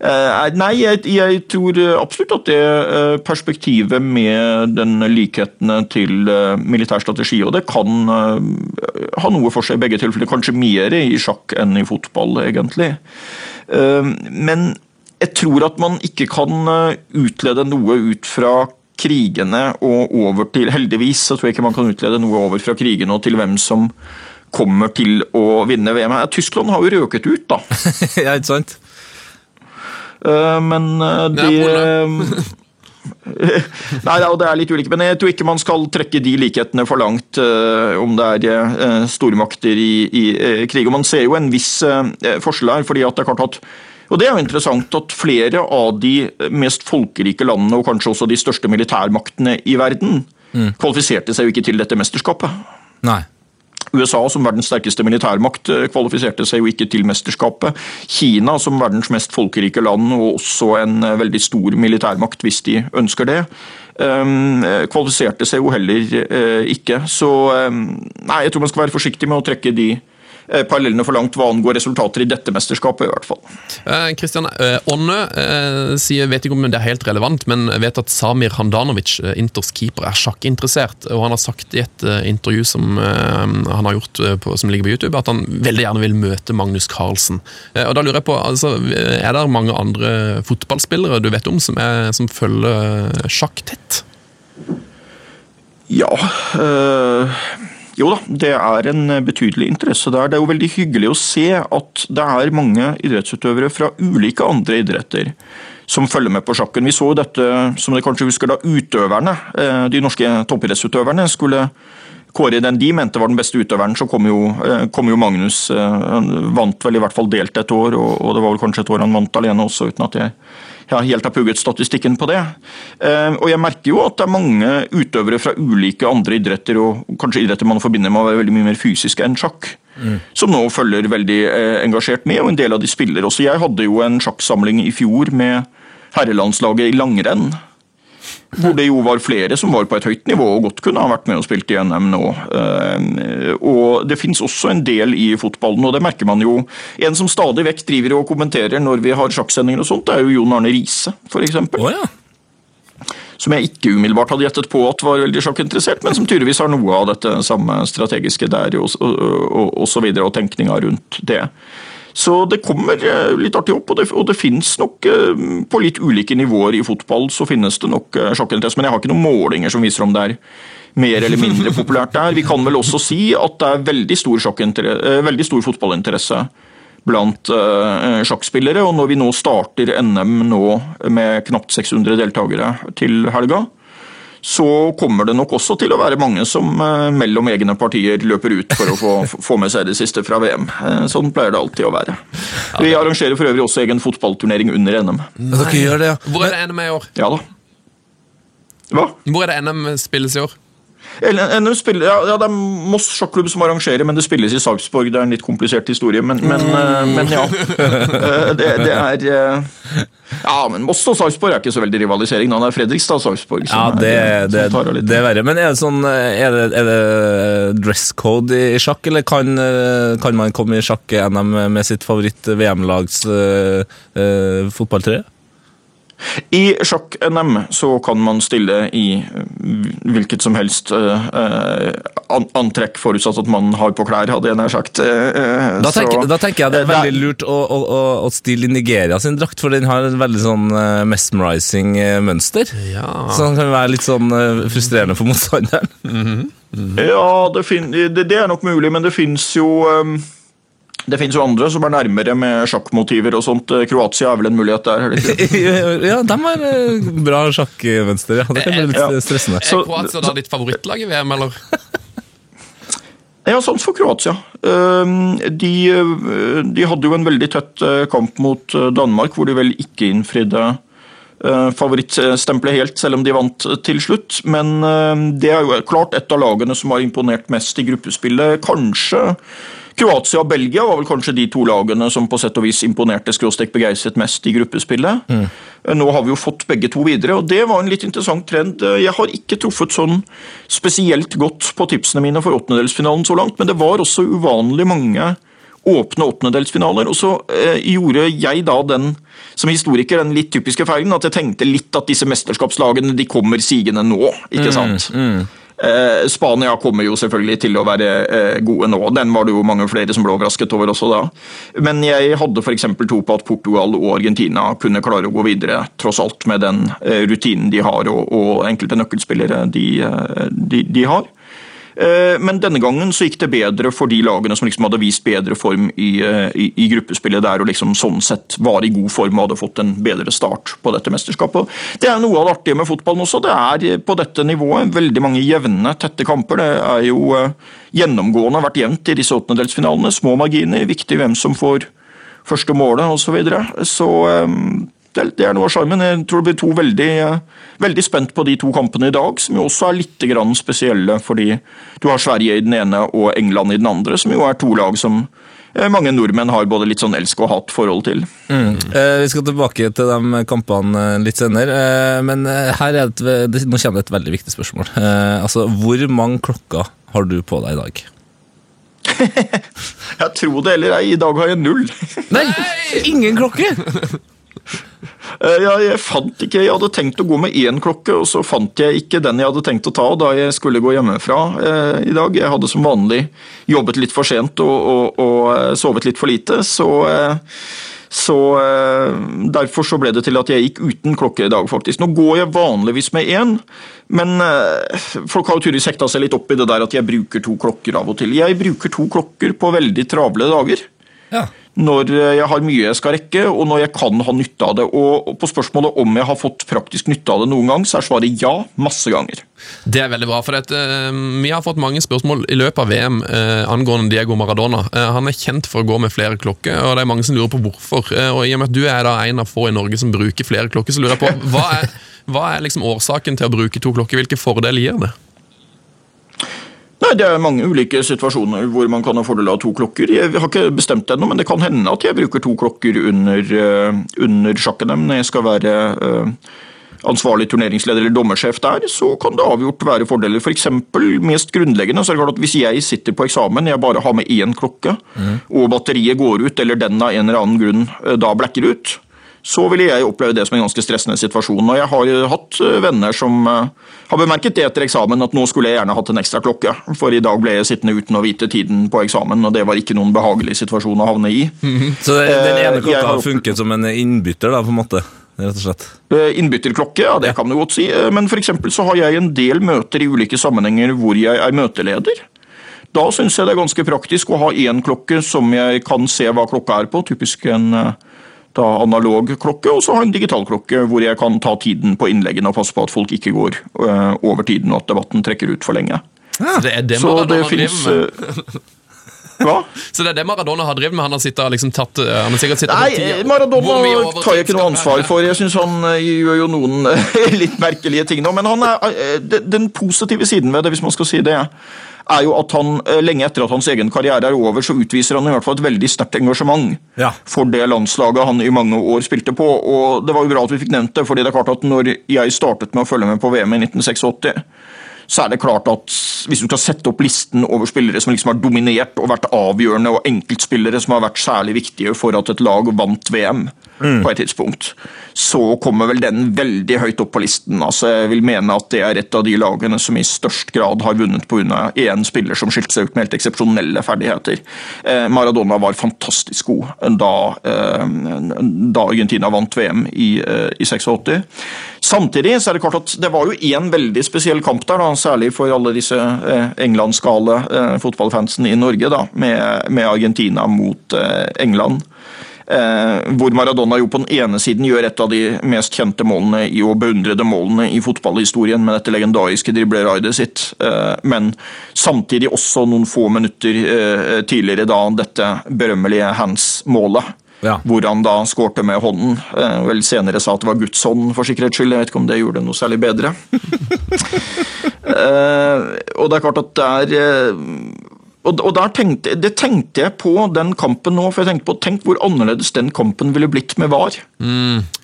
uh, nei, jeg, jeg, tror absolutt at det uh, perspektivet med den likhetene til uh, militær strategi, og det kan ha noe for seg i begge tilfeller. Kanskje mer i sjakk enn i fotball, egentlig. Men jeg tror at man ikke kan eh, utlede noe ut fra krigene og over til Heldigvis så tror jeg ikke man kan utlede noe over fra krigene og til hvem som kommer til å vinne VM. Tyskland har jo røket ut, da. [LAUGHS] ja, ikke sant? Eh, men det... de [LAUGHS] Nei, det er litt ulike, men jeg tror ikke man skal trekke de likhetene for langt om det er stormakter i, i krig. Og Man ser jo en viss forskjell her, fordi at det er klart at og Det er jo interessant at flere av de mest folkerike landene, og kanskje også de største militærmaktene i verden, mm. kvalifiserte seg jo ikke til dette mesterskapet. Nei. USA som verdens sterkeste militærmakt eh, kvalifiserte seg jo ikke til mesterskapet. Kina som verdens mest folkerike land og også en eh, veldig stor militærmakt, hvis de ønsker det, ehm, kvalifiserte seg jo heller ikke. Så ehm, nei, jeg tror man skal være forsiktig med å trekke de Eh, parallellene for langt hva angår resultater i dette mesterskapet, i hvert fall. Kristian eh, eh, Ånne eh, sier, vet ikke om det er helt relevant, men vet at Samir Handanovic, eh, Inters keeper, er sjakkinteressert. Og han har sagt i et eh, intervju som han har gjort på, som ligger på YouTube, at han veldig gjerne vil møte Magnus Carlsen. og da lurer jeg på, altså, Er det mange andre fotballspillere du vet om som, er, som følger sjakk tett? Ja øh jo da, det er en betydelig interesse der. Det er jo veldig hyggelig å se at det er mange idrettsutøvere fra ulike andre idretter som følger med på sjakken. Vi så jo dette, som dere kanskje husker, da utøverne, eh, de norske toppidrettsutøverne, skulle kåre den de mente var den beste utøveren, så kom jo, eh, kom jo Magnus. Eh, han vant vel i hvert fall delt et år, og det var vel kanskje et år han vant alene også, uten at jeg helt har pugget statistikken på det. Eh, og jeg merker jo at det er mange utøvere fra ulike andre idretter, og kanskje idretter man forbinder med å være veldig mye mer fysiske enn sjakk, mm. som nå følger veldig eh, engasjert med, og en del av de spiller også. Jeg hadde jo en sjakksamling i fjor med herrelandslaget i langrenn hvor det jo var flere som var på et høyt nivå og godt kunne ha vært med og spilt i NM nå. Eh, og Det finnes også en del i fotballen, og det merker man jo. En som stadig vekk driver og kommenterer når vi har sjakksendinger og sånt, det er jo Jon Arne Riise, f.eks. Oh, ja. Som jeg ikke umiddelbart hadde gjettet på at var veldig sjakkinteressert, men som tydeligvis har noe av dette samme strategiske der og, og, og, og så videre, og tenkninga rundt det. Så det kommer eh, litt artig opp, og det, og det finnes nok eh, på litt ulike nivåer i fotball så finnes det nok sjakkinteresse. Men jeg har ikke noen målinger som viser om det er mer eller mindre populært der. Vi kan vel også si at det er veldig stor, veldig stor fotballinteresse blant sjakkspillere. Og når vi nå starter NM nå med knapt 600 deltakere til helga, så kommer det nok også til å være mange som eh, mellom egne partier løper ut for å få, [LAUGHS] få med seg det siste fra VM. Eh, sånn pleier det alltid å være. Vi arrangerer for øvrig også egen fotballturnering under NM. Hvor er det NM i år? Ja da. Hva? Hvor er det NM spilles i år? Eller, NM spiller, ja, det er Moss sjakklubb som arrangerer, men det spilles i Sarpsborg. Det er en litt komplisert historie, men, men, mm. men ja. [LAUGHS] Eh, Det, det er eh, Ja, men Moss og Sarpsborg er ikke så veldig rivalisering. Da. Det er Fredrikstad og Sarpsborg Ja, det, er, det, som tar av litt. det er verre. Men er det sånn Er det, er det dress code i, i sjakk, eller kan, eh, kan man komme i sjakk-NM med sitt favoritt-VM-lags uh, fotballtrøye? I sjakk-NM så kan man stille i eh, hvilket som helst eh, eh, antrekk, forutsatt at man har på klær, hadde jeg nær sagt. Da så- tenker, da tenker jeg det er veldig lurt å, å, å, å stille i Nigeria sin drakt, for den har et veldig sånn uh, mesmerizing mønster. Ja. Så den kan være litt sånn frustrerende for motstanderen. Ja, det, fin det, det er nok mulig, men det fins jo um, det finnes jo andre som er nærmere med sjakkmotiver og sånt. Eh, Kroatia er vel en mulighet der? er [LAUGHS] ja, de har eh, bra sjakkmønster. Ja. Det kan bli litt Ja. stressende. Er Kroatia da ditt favorittlag i VM, eller? Ja, sans for Kroatia. Um, De, uh, de hadde jo en veldig tett kamp mot Danmark, hvor de vel ikke innfridde favorittstempelet helt, selv om de vant uh, til slutt. Men uh, det er jo klart et av lagene som har imponert mest i gruppespillet. Kanskje Kroatia og Belgia var vel kanskje de to lagene som på sett og vis imponerte skråstek begeistret mest i gruppespillet. Mm. Nå har vi jo fått begge to videre, og det var en litt interessant trend. Jeg har ikke truffet sånn spesielt godt på tipsene mine for åttendedelsfinalen så langt, men det var også uvanlig mange åpne åttendedelsfinaler. Og så eh, gjorde jeg da den, som historiker, den litt typiske feilen at jeg tenkte litt at disse mesterskapslagene de kommer sigende nå, ikke sant? Eh, Spania kommer jo selvfølgelig til å være eh, gode nå. Den var det jo mange flere som ble overrasket over også da. Men jeg hadde f.eks. tro på at Portugal og Argentina kunne klare å gå videre, tross alt med den eh, rutinen de har og, og enkelte nøkkelspillere de, eh, de, de har. Eh, Men denne gangen så gikk det bedre for de lagene som liksom hadde vist bedre form i, eh, i, i gruppespillet der, og liksom sånn sett var i god form og hadde fått en bedre start på dette mesterskapet. Det er noe av det artige med fotballen også. Det er eh, på dette nivået veldig mange jevne, tette kamper. Det er jo gjennomgående vært jevnt i disse åttendedelsfinalene. Små marginer, viktig hvem som får første målet osv. Så, videre. så det det er noe av sjarmen. Jeg tror det blir to veldig, eh, veldig spent på de to kampene i dag, som jo også er litt grann spesielle, fordi du har Sverige i den ene og England i den andre, som jo er to lag som eh, mange nordmenn har både litt sånn elsk- og hat-forhold til. Eh, vi skal tilbake til de kampene eh, litt senere, eh, men her er et, det, nå kommer det et veldig viktig spørsmål. Eh, altså, Hvor mange klokker har du på deg i dag? [LAUGHS] Jeg tror det eller ei, i dag har jeg null. Nei! Ingen klokke! [LAUGHS] Eh, Ja, jeg fant ikke, jeg hadde tenkt å gå med én klokke, og så fant jeg ikke den jeg hadde tenkt å ta da jeg skulle gå hjemmefra eh, i dag. Jeg hadde som vanlig jobbet litt for sent og, og, og eh, sovet litt for lite, så, eh, så eh, derfor så ble det til at jeg gikk uten klokke i dag, faktisk. Nå går jeg vanligvis med én, men eh, folk har jo tydeligvis hekta seg litt opp i det der at jeg bruker to klokker av og til. Jeg bruker to klokker på veldig travle dager Ja. Når jeg har mye jeg skal rekke, og når jeg kan ha nytte av det. Og på spørsmålet om jeg har fått praktisk nytte av det noen gang, så er svaret ja, masse ganger. Det er veldig bra, for dette, eh, vi har fått mange spørsmål i løpet av VM eh, angående Diego Maradona. Eh, han er kjent for å gå med flere klokker, og det er mange som lurer på hvorfor. Og I og med at du er da en av få i Norge som bruker flere klokker, så lurer jeg på hva er, hva er liksom årsaken til å bruke to klokker? Hvilke fordeler gir det? Nei, Det er mange ulike situasjoner hvor man kan ha fordel av to klokker. Jeg har ikke bestemt det ennå, men det kan hende at jeg bruker to klokker under, eh, under sjakk-NM når jeg skal være eh, ansvarlig turneringsleder eller dommersjef der, så kan det avgjort være fordeler. For eksempel, mest grunnleggende så er det klart at hvis jeg sitter på eksamen, jeg bare har med én klokke, og batteriet går ut, eller den av en eller annen grunn eh, da blekker ut, så ville jeg oppleve det som en ganske stressende situasjon. Og jeg har hatt eh, venner som eh, har bemerket det etter eksamen, at nå skulle jeg gjerne hatt en ekstra klokke, for i dag ble jeg sittende uten å vite tiden på eksamen, og det var ikke noen behagelig situasjon å havne i. Så den Eh, ene klokka har- funket som en innbytter, da, på en måte? Rett og slett. Innbytterklokke, ja det kan du godt si, men eksempel så har jeg en del møter i ulike sammenhenger hvor jeg er møteleder. Da syns jeg det er ganske praktisk å ha én klokke som jeg kan se hva klokka er på, typisk en da analog klokke, og så ha en digital klokke hvor jeg kan ta tiden på innleggene og passe på at folk ikke går eh, over tiden og at debatten trekker ut for lenge. Så det er det Så det driver med. Hva? [LAUGHS] Så det er det Maradona har drevet med? Han har, sittet, liksom tatt, eh, han har sikkert sittet Nei. Maradona tar jeg ikke noe ansvar for. Jeg syns han eh, gjør jo noen eh, [LAUGHS] litt merkelige ting nå. Men han er, eh, den positive siden ved det, hvis man skal si det, er jo at han eh, lenge etter at hans egen karriere er over, så utviser han i hvert fall et veldig sterkt engasjement Ja. for det landslaget han i mange år spilte på. Og det var jo bra at vi fikk nevnt det, fordi det er klart at når jeg startet med å følge med på VM i 1986 så er det klart at hvis du skal sette opp listen over spillere som liksom har dominert og vært avgjørende, og enkeltspillere som har vært særlig viktige for at et lag vant VM på et tidspunkt, så kommer vel den veldig høyt opp på listen. Altså, jeg vil mene at det er et av de lagene som i størst grad har vunnet pga. én spiller som skilte seg ut med helt eksepsjonelle ferdigheter. Eh, Maradona var fantastisk god da, eh, da Argentina vant VM i, eh, i 86. Samtidig så er det klart at det var jo én veldig spesiell kamp der, da, særlig for alle disse eh, englandsgale eh, fotballfansene i Norge, da, med, med Argentina mot eh, England. Eh, hvor Maradona jo på den ene siden gjør et av de mest kjente målene i og beundrede målene i fotballhistorien med dette legendariske dribleraidet sitt, eh, men samtidig også noen få minutter eh, tidligere da dette berømmelige hands-målet. Ja. Hvor han da skårte med hånden. Vel senere sa at det var Guds hånd, for sikkerhets skyld. Jeg vet ikke om det gjorde det noe særlig bedre. [LAUGHS] eh, og det er klart at det er eh, og, og der tenkte, Det tenkte jeg på den kampen nå, for jeg tenkte på tenk hvor annerledes den kampen ville blitt med VAR.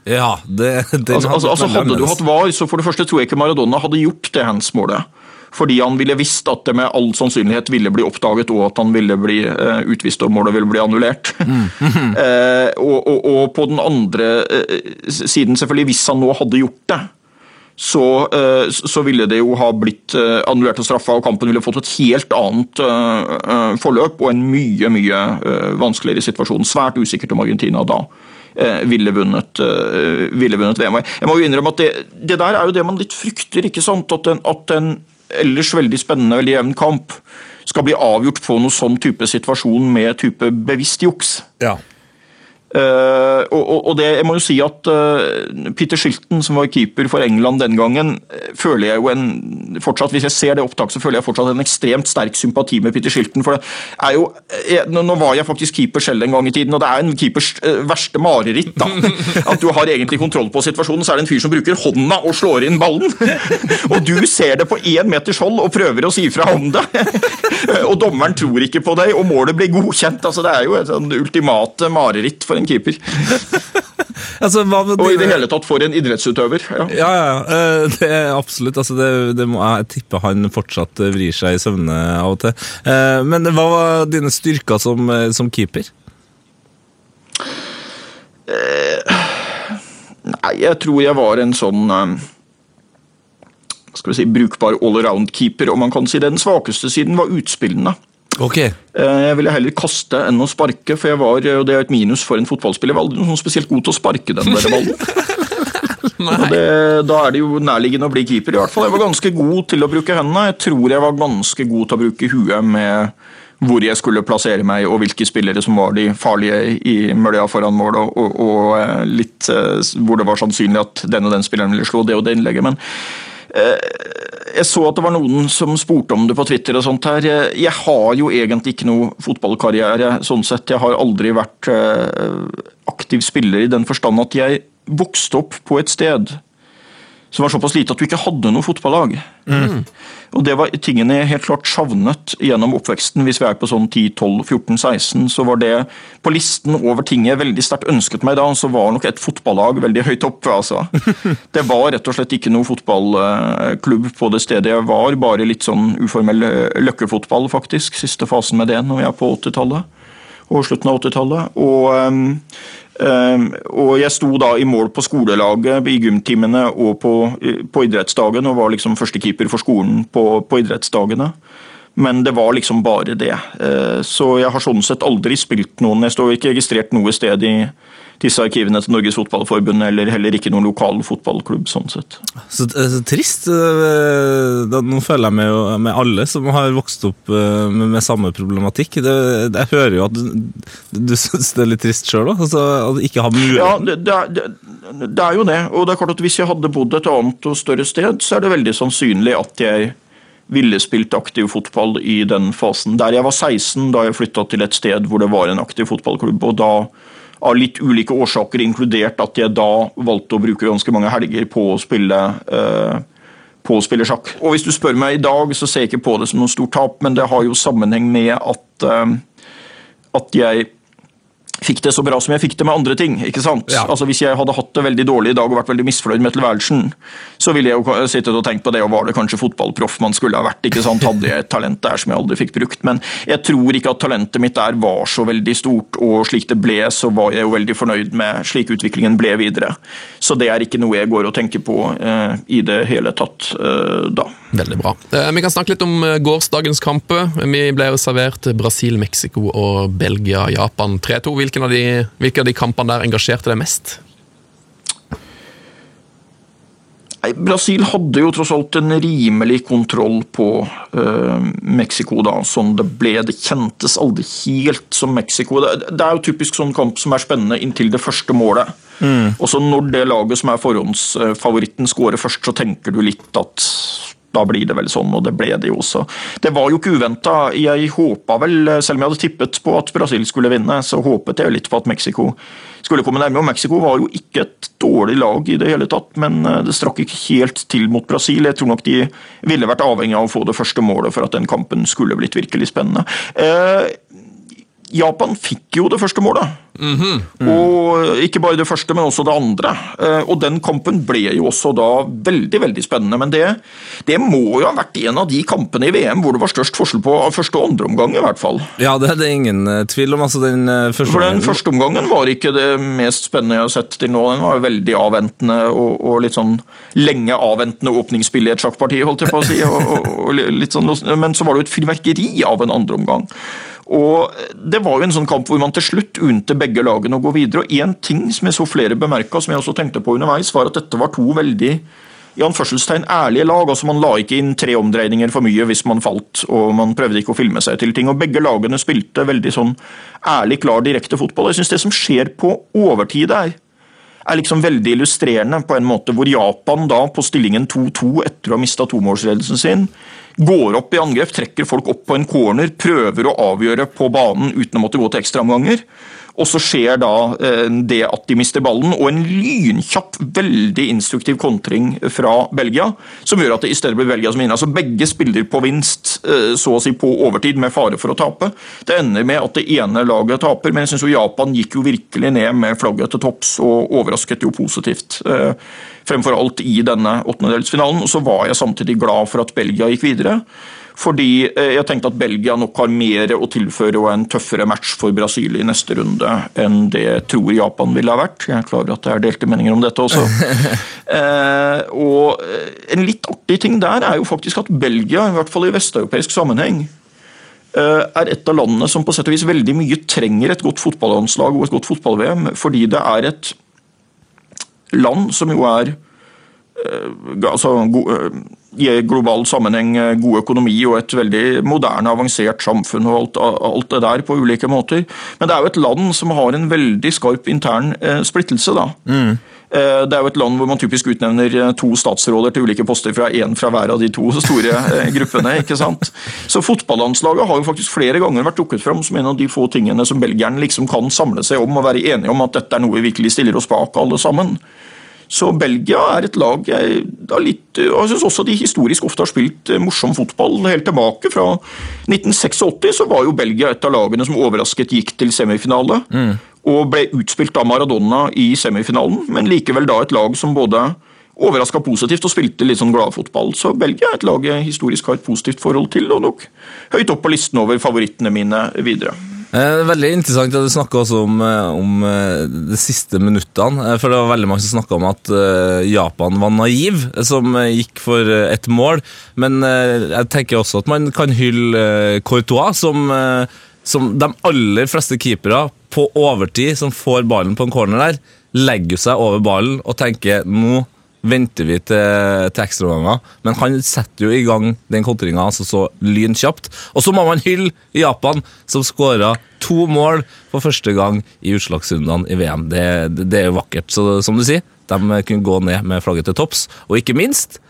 Ja, det, [LAUGHS] det Altså, altså, altså Hadde du hatt VAR, så for det første tror jeg ikke Maradona hadde gjort det hands-målet. Fordi han ville visst at det med all sannsynlighet ville bli oppdaget, og at han ville bli eh, utvist og målet ville bli annullert. [LAUGHS] eh, og, og, og på den andre eh, siden, selvfølgelig, hvis han nå hadde gjort det, så, eh, så ville det jo ha blitt eh, annullert og straffa, og kampen ville fått et helt annet eh, forløp og en mye, mye vanskeligere situasjon. Svært usikkert om Argentina da ville vunnet, ville vunnet VM. Jeg må jo innrømme at det, det der er jo det man litt frykter, ikke sant? At en, at en ellers veldig spennende, veldig jevn kamp skal bli avgjort på noen sånn type situasjon med type bevisst juks. Ja. Eh, og, og, det, jeg må jo si at uh, Peter Shilton, som var keeper for England den gangen, eh, føler jeg jo en fortsatt, Hvis jeg ser det opptaket, så føler jeg fortsatt en ekstremt sterk sympati med Peter Shilton. For det er jo jeg, nå var jeg faktisk keeper selv en gang i tiden, og det er en keepers uh, verste mareritt. da, [LAUGHS] At du har egentlig kontroll på situasjonen, så er det en fyr som bruker hånda og slår inn ballen. [LAUGHS] og du ser det på én meters hold og prøver å si fra om det. [LAUGHS] og dommeren tror ikke på deg, og målet blir godkjent. altså Det er jo et sånn ultimate mareritt for en keeper. [LAUGHS] Altså, hva det, Og i det hele tatt for en idrettsutøver. Ja. Ja, ja, ja. Eh, Det er absolutt. Altså, det, det må jeg tippe han fortsatt vrir seg i søvne av og til. Eh, Men hva var dine styrker som, eh, som keeper? Nei, jeg tror jeg var en sånn skal vi si, brukbar allround-keeper, om man kan si det. Den svakeste siden var utspillene. Ok. Eh, Jeg ville heller kaste enn å sparke, for jeg var, og det er et minus for en fotballspiller, jeg var aldri noe sånn spesielt god til å sparke den der ballen. [LAUGHS] Det, da er det jo nærliggende å bli keeper, i hvert fall. Jeg var ganske god til å bruke hendene. Jeg tror jeg var ganske god til å bruke huet med hvor jeg skulle plassere meg, og hvilke spillere som var de farlige i mølja foran mål, og, og, og eh, litt eh, hvor det var sannsynlig at den og den spilleren ville slå det og det innlegget. men jeg så at det var noen som spurte om det på Twitter. og sånt her. Jeg har jo egentlig ikke noe fotballkarriere. sånn sett. Jeg har aldri vært eh, aktiv spiller i den forstand at jeg vokste opp på et sted som var såpass lite at du ikke hadde noe fotballag. Og Det var tingene jeg helt klart savnet gjennom oppveksten. Hvis vi er på sånn 10-12-14-16, så var det på listen over ting jeg veldig sterkt ønsket meg da, så var nok et fotballag veldig høyt oppe. altså. [LAUGHS] Det var rett og slett ikke noe fotballklubb på det stedet jeg var, bare litt sånn uformell eh, løkkefotball, faktisk. Siste fasen med det når jeg er på 80-tallet og slutten av 80-tallet. Og, ehm, og jeg sto da i mål på skolelaget i gymtimene og på, på idrettsdagen, og var liksom førstekeeper for skolen på, på idrettsdagene. Men det var liksom bare det. Eh, Så jeg har sånn sett aldri spilt noen Jeg står ikke registrert noe sted i disse arkivene til Norges Fotballforbund, eller heller ikke noen lokal fotballklubb, sånn sett. Så, eh, så trist. eh, nå føler jeg med, jo- med alle som har vokst opp eh, med, med samme problematikk. Det, jeg hører jo at du, du syns det er litt trist sjøl òg, altså, at ikke har mulighet. Ja, det, det, er, det, det er jo det. Og det er klart at hvis jeg hadde bodd et annet og større sted, så er det veldig sannsynlig at jeg ville spilt aktiv fotball i den fasen. Der jeg var 16, da jeg flytta til et sted hvor det var en aktiv fotballklubb. og da av litt ulike årsaker, inkludert at jeg da valgte å bruke ganske mange helger på å spille eh, på å spille sjakk. Og Hvis du spør meg i dag, så ser jeg ikke på det som noe stort tap, men det har jo sammenheng med at, eh, at jeg fikk det så bra som jeg fikk det med andre ting. ikke sant? Ja. Altså Hvis jeg hadde hatt det veldig dårlig i dag og vært veldig misfornøyd med tilværelsen, så ville jeg jo sittet og tenkt på det, og var det kanskje fotballproff man skulle ha vært? ikke sant? [LAUGHS] Hadde jeg et talent der som jeg aldri fikk brukt? Men jeg tror ikke at talentet mitt der var så veldig stort, og slik det ble, så var jeg jo veldig fornøyd med slik utviklingen ble videre. Så det er ikke noe jeg går og tenker på eh, i det hele tatt eh, da. Veldig bra. Eh, Vi kan snakke litt om eh, gårsdagens kamper. Vi ble jo servert Brasil, Mexico og Belgia, Japan 3-2. Hvilke, av hvilke av de kampene der engasjerte deg mest? Nei, Brasil hadde jo tross alt en rimelig kontroll på uh, Mexico da, sånn det ble. Det kjentes aldri helt som Mexico. Det, det er jo typisk sånn kamp som er spennende inntil det første målet. Og så når det laget som er forhåndsfavoritten scorer først, så tenker du litt at da blir det vel sånn, og det ble det jo også. Det var jo ikke uventa. Jeg håpa vel, selv om jeg hadde tippet på at Brasil skulle vinne, så håpet jeg litt på at Mexico skulle komme nærmere. Og Mexico var jo ikke et dårlig lag i det hele tatt, men eh, det strakk ikke helt til mot Brasil. Jeg tror nok de ville vært avhengig av å få det første målet for at den kampen skulle blitt virkelig spennende. Eh, Japan fikk jo det første målet. Og ikke bare det første, men også det andre. Eh, Og den kampen ble jo også da veldig veldig spennende. Men det, det må jo ha vært en av de kampene i VM hvor det var størst forskjell på første og andre omgang, i hvert fall. Ja, det er det ingen eh, tvil om. Altså, den eh, første For den første omgangen var ikke det mest spennende jeg har sett til nå. Den var veldig avventende og, og litt sånn lenge avventende åpningsspill i et sjakkparti, holdt jeg på å si. Og, og litt sånn, men så var det jo et fyrverkeri av en andre omgang. Og Det var jo en sånn kamp hvor man til slutt unte begge lagene å gå videre. og Én ting som jeg så flere bemerka, som jeg også tenkte på underveis, var at dette var to veldig i anførselstegn ærlige lag. altså Man la ikke inn tre omdreininger for mye hvis man falt, og man prøvde ikke å filme seg til ting. og Begge lagene spilte veldig sånn ærlig, klar, direkte fotball. Jeg synes Det som skjer på overtid der, er liksom veldig illustrerende på en måte hvor Japan da på stillingen 2-2 etter å ha mista tomålsledelsen sin, går opp i angrep, trekker folk opp på en corner, prøver å avgjøre på banen uten å måtte gå til ekstraomganger. Og så skjer da eh, det at de mister ballen, og en lynkjapp, veldig instruktiv kontring fra Belgia, som gjør at det i stedet blir Belgia som vinner. Altså Begge spiller på vinst, eh, så å si på overtid, med fare for å tape. Det ender med at det ene laget taper, men jeg syns Japan gikk jo virkelig ned med flagget til topps og overrasket jo positivt. eh, Fremfor alt i denne åttendedelsfinalen. Og så var jeg samtidig glad for at Belgia gikk videre. Fordi eh, jeg tenkte at Belgia nok har mer å tilføre og en tøffere match for Brasil i neste runde enn det jeg tror Japan ville ha vært. Jeg er klar over at det er delte meninger om dette også. [LAUGHS] eh, og eh, En litt artig ting der er jo faktisk at Belgia, i hvert fall i vesteuropeisk sammenheng, eh, er et av landene som på sett og vis veldig mye trenger et godt fotballandslag og et godt fotball-VM, fordi det er et land som jo er altså, i global sammenheng eh, god økonomi og et veldig moderne, avansert samfunn og alt, alt det der på ulike måter. Men det er jo et land som har en veldig skarp intern eh, splittelse. da. Eh, Det er jo et land hvor man typisk utnevner eh, to statsråder til ulike poster fra én fra hver av de to [LAUGHS] store eh, gruppene. ikke sant? Så fotballandslaget har jo faktisk flere ganger vært dukket fram som en av de få tingene som belgierne liksom kan samle seg om og være enige om at dette er noe vi virkelig stiller oss bak alle sammen. Så Belgia er et lag jeg da litt, jeg syns også de historisk ofte har spilt eh, morsom fotball. Helt tilbake fra 1986 så var jo Belgia et av lagene som overrasket gikk til semifinale. Og ble utspilt av Maradona i semifinalen, men likevel da et lag som både overraska positivt og spilte litt sånn gladfotball. Så Belgia er et lag jeg historisk har et positivt forhold til, og nok høyt opp på listen over favorittene mine videre. Eh, Veldig interessant at du snakka også om, eh, om eh, de siste minuttene. For det var veldig mange som snakka om at Japan var naiv, som gikk for ett et mål. Men jeg tenker også at man kan hylle Courtois, som, som de aller fleste keepere på overtid som får ballen på en corner der, legger seg over ballen og tenker nå venter vi til, til ekstraomganger. Men han setter jo i gang den kontringa altså så lynkjapt. Og så må man hylle Japan, som skåra to mål for første gang i utslagsrundene i VM. Det, det, det er jo vakkert. Så som du sier, de kunne gå ned med flagget til topps. Og ikke minst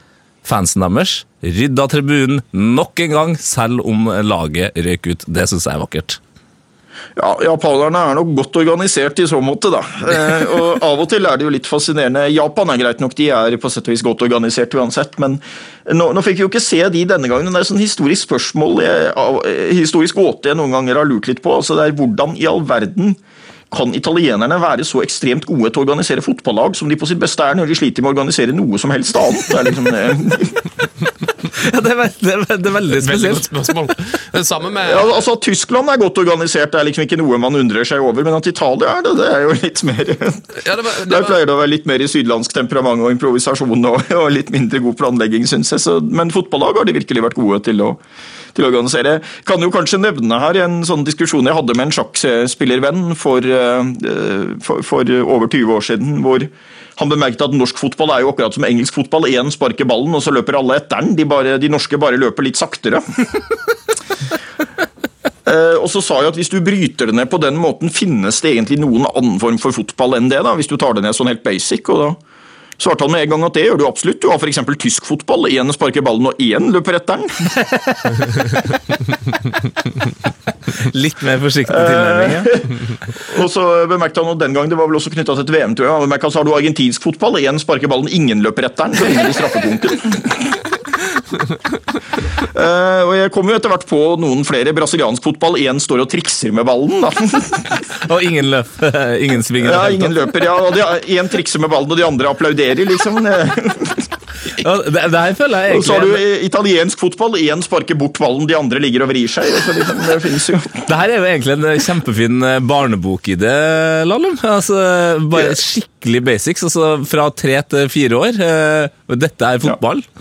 Fansen deres rydda tribunen nok en gang, selv om laget røyk ut. Det syns jeg er vakkert. Ja, Japanerne er nok godt organisert i så måte, da. Eh, og Av og til er det jo litt fascinerende. Japan er greit nok, de er på sett og vis godt organisert uansett. Men nå, nå fikk vi jo ikke se de denne gangen. Det er et sånn historisk spørsmål, eh, historisk gåte jeg noen ganger har lurt litt på. altså det er Hvordan i all verden kan italienerne være så ekstremt gode til å organisere fotballag som de på sitt beste er når de sliter med å organisere noe som helst annet? Det er liksom, [LAUGHS] Ja, det, er, ve- det, er, det er veldig Veldig godt spørsmål. Det med ja, altså At Tyskland er godt organisert, det er liksom ikke noe man undrer seg over. Men at Italia er det, det er jo litt mer ja, det var, det Der pleier det å være litt mer i sydlandsk temperament og improvisasjon og, og litt mindre god planlegging, syns jeg. Så, men fotballag har de virkelig vært gode til å, til å organisere. Kan jo kanskje nevne her en sånn diskusjon jeg hadde med en sjakkspillervenn for, eh, for, for over 20 år siden, hvor han bemerket at norsk fotball er jo akkurat som engelsk fotball. Én sparker ballen, og så løper alle etter den. De, bare, de norske bare løper litt saktere. Uh, [LAUGHS] og så sa jeg at Hvis du bryter det ned på den måten, finnes det egentlig noen annen form for fotball enn det? da, Hvis du tar det ned sånn helt basic. og da svarte han med en gang at det gjør du absolutt. Du har f.eks. tysk fotball. Én sparker ballen, og én løper etter den. [LAUGHS] Litt mer forsiktig tilnærming. ja. Og så bemerkte han at den gang, det var vel også knytta til et VM, tror jeg, han bemerket så har du argentinsk fotball. Én sparker ballen, ingen løper etter den. Så vinner de straffekonken. [LAUGHS] Eh, og Jeg kom jo etter hvert på noen flere brasiliansk fotball. Én står og trikser med ballen. [LAUGHS] Og ingen løp. Ingen svinger? Ja, Ingen løper, ja. og Én trikser med ballen, og de andre applauderer, liksom. [LAUGHS] Ja, det, det her føler jeg Og så har du italiensk fotball. Én sparker bort ballen, de andre ligger og vrir seg. Liksom, det finnes jo. Det her er jo egentlig en kjempefin eh, barnebokidé, Lallum. Altså, bare skikkelig basics. Altså fra tre til fire år. eh, Dette er fotball. Ja,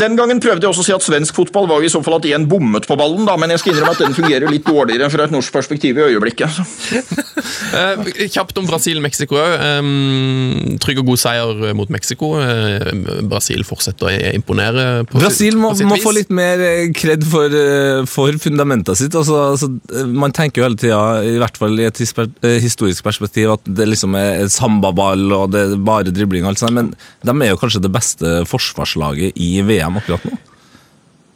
den gangen prøvde jeg også å si at svensk fotball var i så fall at én bommet på ballen, da, men jeg skal innrømme at den fungerer litt dårligere fra et norsk perspektiv i øyeblikket. Eh, kjapt om Brasil-Mexico òg. Um, trygg og god seier mot Mexico. Eh, Brasil fortsetter å imponere. På Brasil må, på sitt må få litt mer eh, kred for, eh, for fundamentet sitt. Altså, altså, eh, man tenker jo hele tida, i hvert fall i et eh, historisk perspektiv, at det liksom er sambaball og det er bare dribling og alt sånt, men de er jo kanskje det beste forsvarslaget i VM akkurat nå.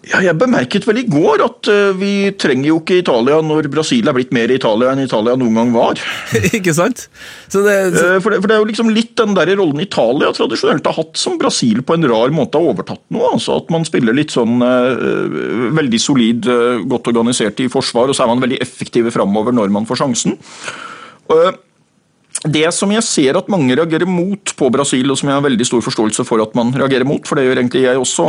Ja, jeg bemerket vel i går at eh, vi trenger jo ikke Italia når Brasil er blitt mer Italia enn Italia noen gang var. [LAUGHS] Ikke sant? Så det, så, Eh, For det, for det er jo liksom litt den der rollen Italia tradisjonelt har hatt som Brasil på en rar måte har overtatt nå. altså At man spiller litt sånn uh, veldig solid, uh, godt organisert i forsvar, og så er man veldig effektive framover når man får sjansen. Eh, det som jeg ser at mange reagerer mot på Brasil, og som jeg har veldig stor forståelse for at man reagerer mot, for det gjør egentlig jeg også,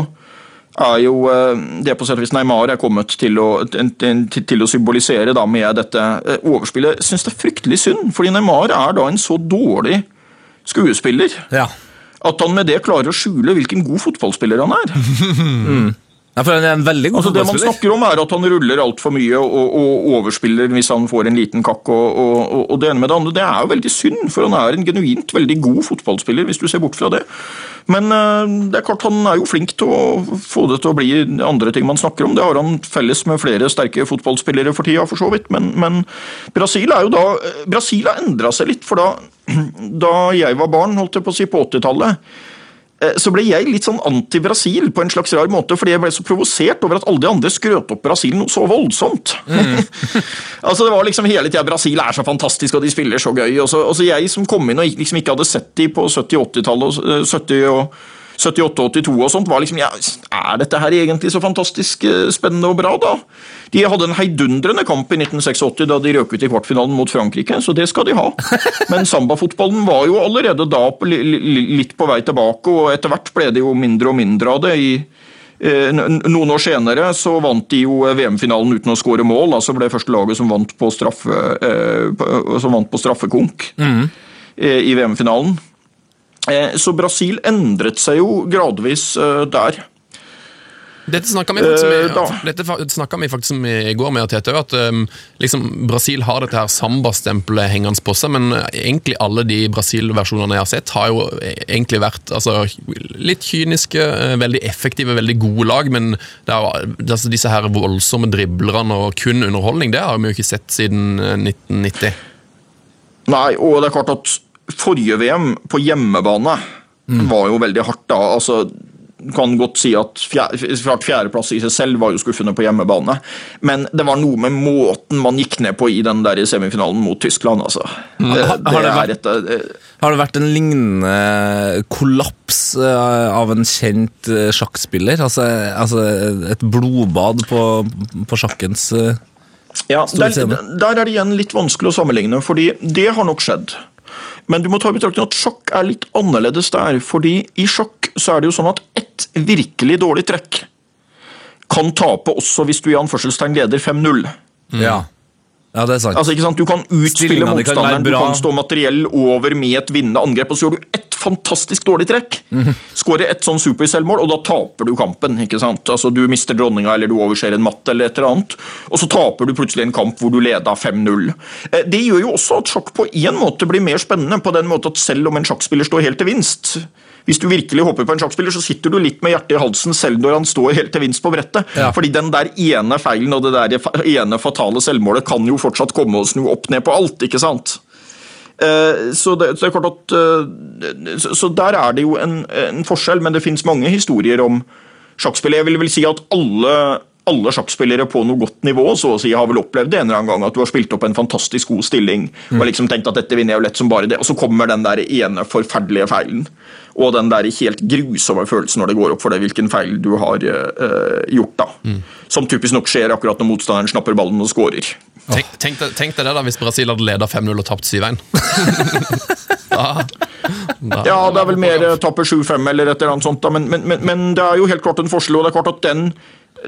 er jo eh, det på sett og vis Neymar er kommet til å, til, å symbolisere da med dette eh, overspillet. Syns det er fryktelig synd, fordi Neymar er da en så dårlig skuespiller ja. at han med det klarer å skjule hvilken god fotballspiller han er. [LAUGHS] ja, for han er en veldig god Altså Det man snakker om er at han ruller altfor mye og, og, overspiller hvis han får en liten kakk. Og, og, og- Det ene med det andre, det er jo veldig synd, for han er en genuint veldig god fotballspiller, hvis du ser bort fra det. Men eh, det er klart han er jo flink til å få det til å bli andre ting man snakker om. Det har han felles med flere sterke fotballspillere for tida, for så vidt. Men, men Brasil er jo da eh, Brasil har endra seg litt, for da, [CLEARS THROAT] da jeg var barn, holdt jeg på å si, på 80-tallet Eh, så ble jeg litt sånn anti-Brasil på en slags rar måte, fordi jeg ble så provosert over at alle de andre skrøt opp Brasil noe så voldsomt. [LAUGHS] altså Det var liksom hele tida Brasil er så fantastisk, og de spiller så gøy. Og så, og så jeg som kom inn og liksom ikke hadde sett de på 70-80-tallet og, eh, 70 og 78-82 og sånt, var liksom ja, Er dette her egentlig så fantastisk eh, spennende og bra, da? De hadde en heidundrende kamp i 1986 da de røk ut i kvartfinalen mot Frankrike, så det skal de ha. [LAUGHS] Men sambafotballen var jo allerede da litt på vei tilbake, og etter hvert ble det jo mindre og mindre av det. i eh, Noen år senere så vant de jo VM-finalen uten å skåre mål. altså ble det første laget som vant på, straffe, eh, som vant på straffekonk eh, i VM-finalen. Eh, Så Brasil endret seg jo gradvis eh, der. Dette snakka vi, Eh, vi faktisk om i går med Tete, at liksom, Brasil har dette her sambastempelet hengende på seg, men eh, egentlig alle de Brasil-versjonene jeg har sett, har jo eh, egentlig vært altså, litt kyniske, eh, veldig effektive, veldig gode lag, men er, altså, disse her voldsomme driblerne og kun underholdning, det har vi jo ikke sett siden eh, 1990. Nei, og det er klart at forrige VM på hjemmebane var jo veldig hardt da. Altså, kan godt si at fjerde, fjerdeplass i seg selv var jo skuffende på hjemmebane, men det var noe med måten man gikk ned på i den der semifinalen mot Tyskland, altså. Det, Har- har det det vært- et, det, Har det vært en lignende kollaps eh, av en kjent eh, sjakkspiller? Altså, altså et blodbad på, på sjakkens eh, Ja, der, der er det igjen litt vanskelig å sammenligne, fordi det har nok skjedd. Men du må ta i betraktning at sjokk er litt annerledes der. fordi i sjokk så er det jo sånn at ett virkelig dårlig trekk kan tape også hvis du i anførselstegn leder 5-0. Ja. Ja, det er sant. Altså, ikke sant? Du kan utspille kan motstanderen, du kan stå materiell over med et vinnende angrep, og så gjør du ett fantastisk dårlig trekk. Mhm. Skårer ett sånn superselvmål, og da taper du kampen. ikke sant? Altså, Du mister dronninga, eller du overser en matt, eller et eller annet, og så taper du plutselig en kamp hvor du leda 5-0. Eh, Det gjør jo også at sjakk på en måte blir mer spennende, på den måte at selv om en sjakkspiller står helt til vinst hvis du virkelig håper på en sjakkspiller, så sitter du litt med hjertet i halsen selv når han står helt til vinst på brettet. Ja. Fordi den der ene feilen og det der ene fatale selvmålet kan jo fortsatt komme og snu opp ned på alt, ikke sant? Eh, Så det, så det er at eh, så- der er det jo en, en forskjell, men det finnes mange historier om sjakkspillere. Jeg vil vel si at alle alle sjakkspillere på noe godt nivå så å si, har vel opplevd det en eller annen gang, at du har spilt opp en fantastisk god stilling og liksom tenkt at dette vinner jeg jo lett som bare det, og så kommer den der ene forferdelige feilen. Og den der helt grusomme følelsen når det går opp for deg hvilken feil du har uh, gjort. da. Som typisk nok skjer akkurat når motstanderen snapper ballen og skårer. Tenk, tenk, tenk deg det da hvis Brasil hadde leda 5-0 og tapt 7-1. [LAUGHS] da, da, Ja, det er vel mer eh, tapper 7-5 eller et eller annet sånt, da. Men, men, men, men det er jo helt klart en forskjell. Og det er klart at den,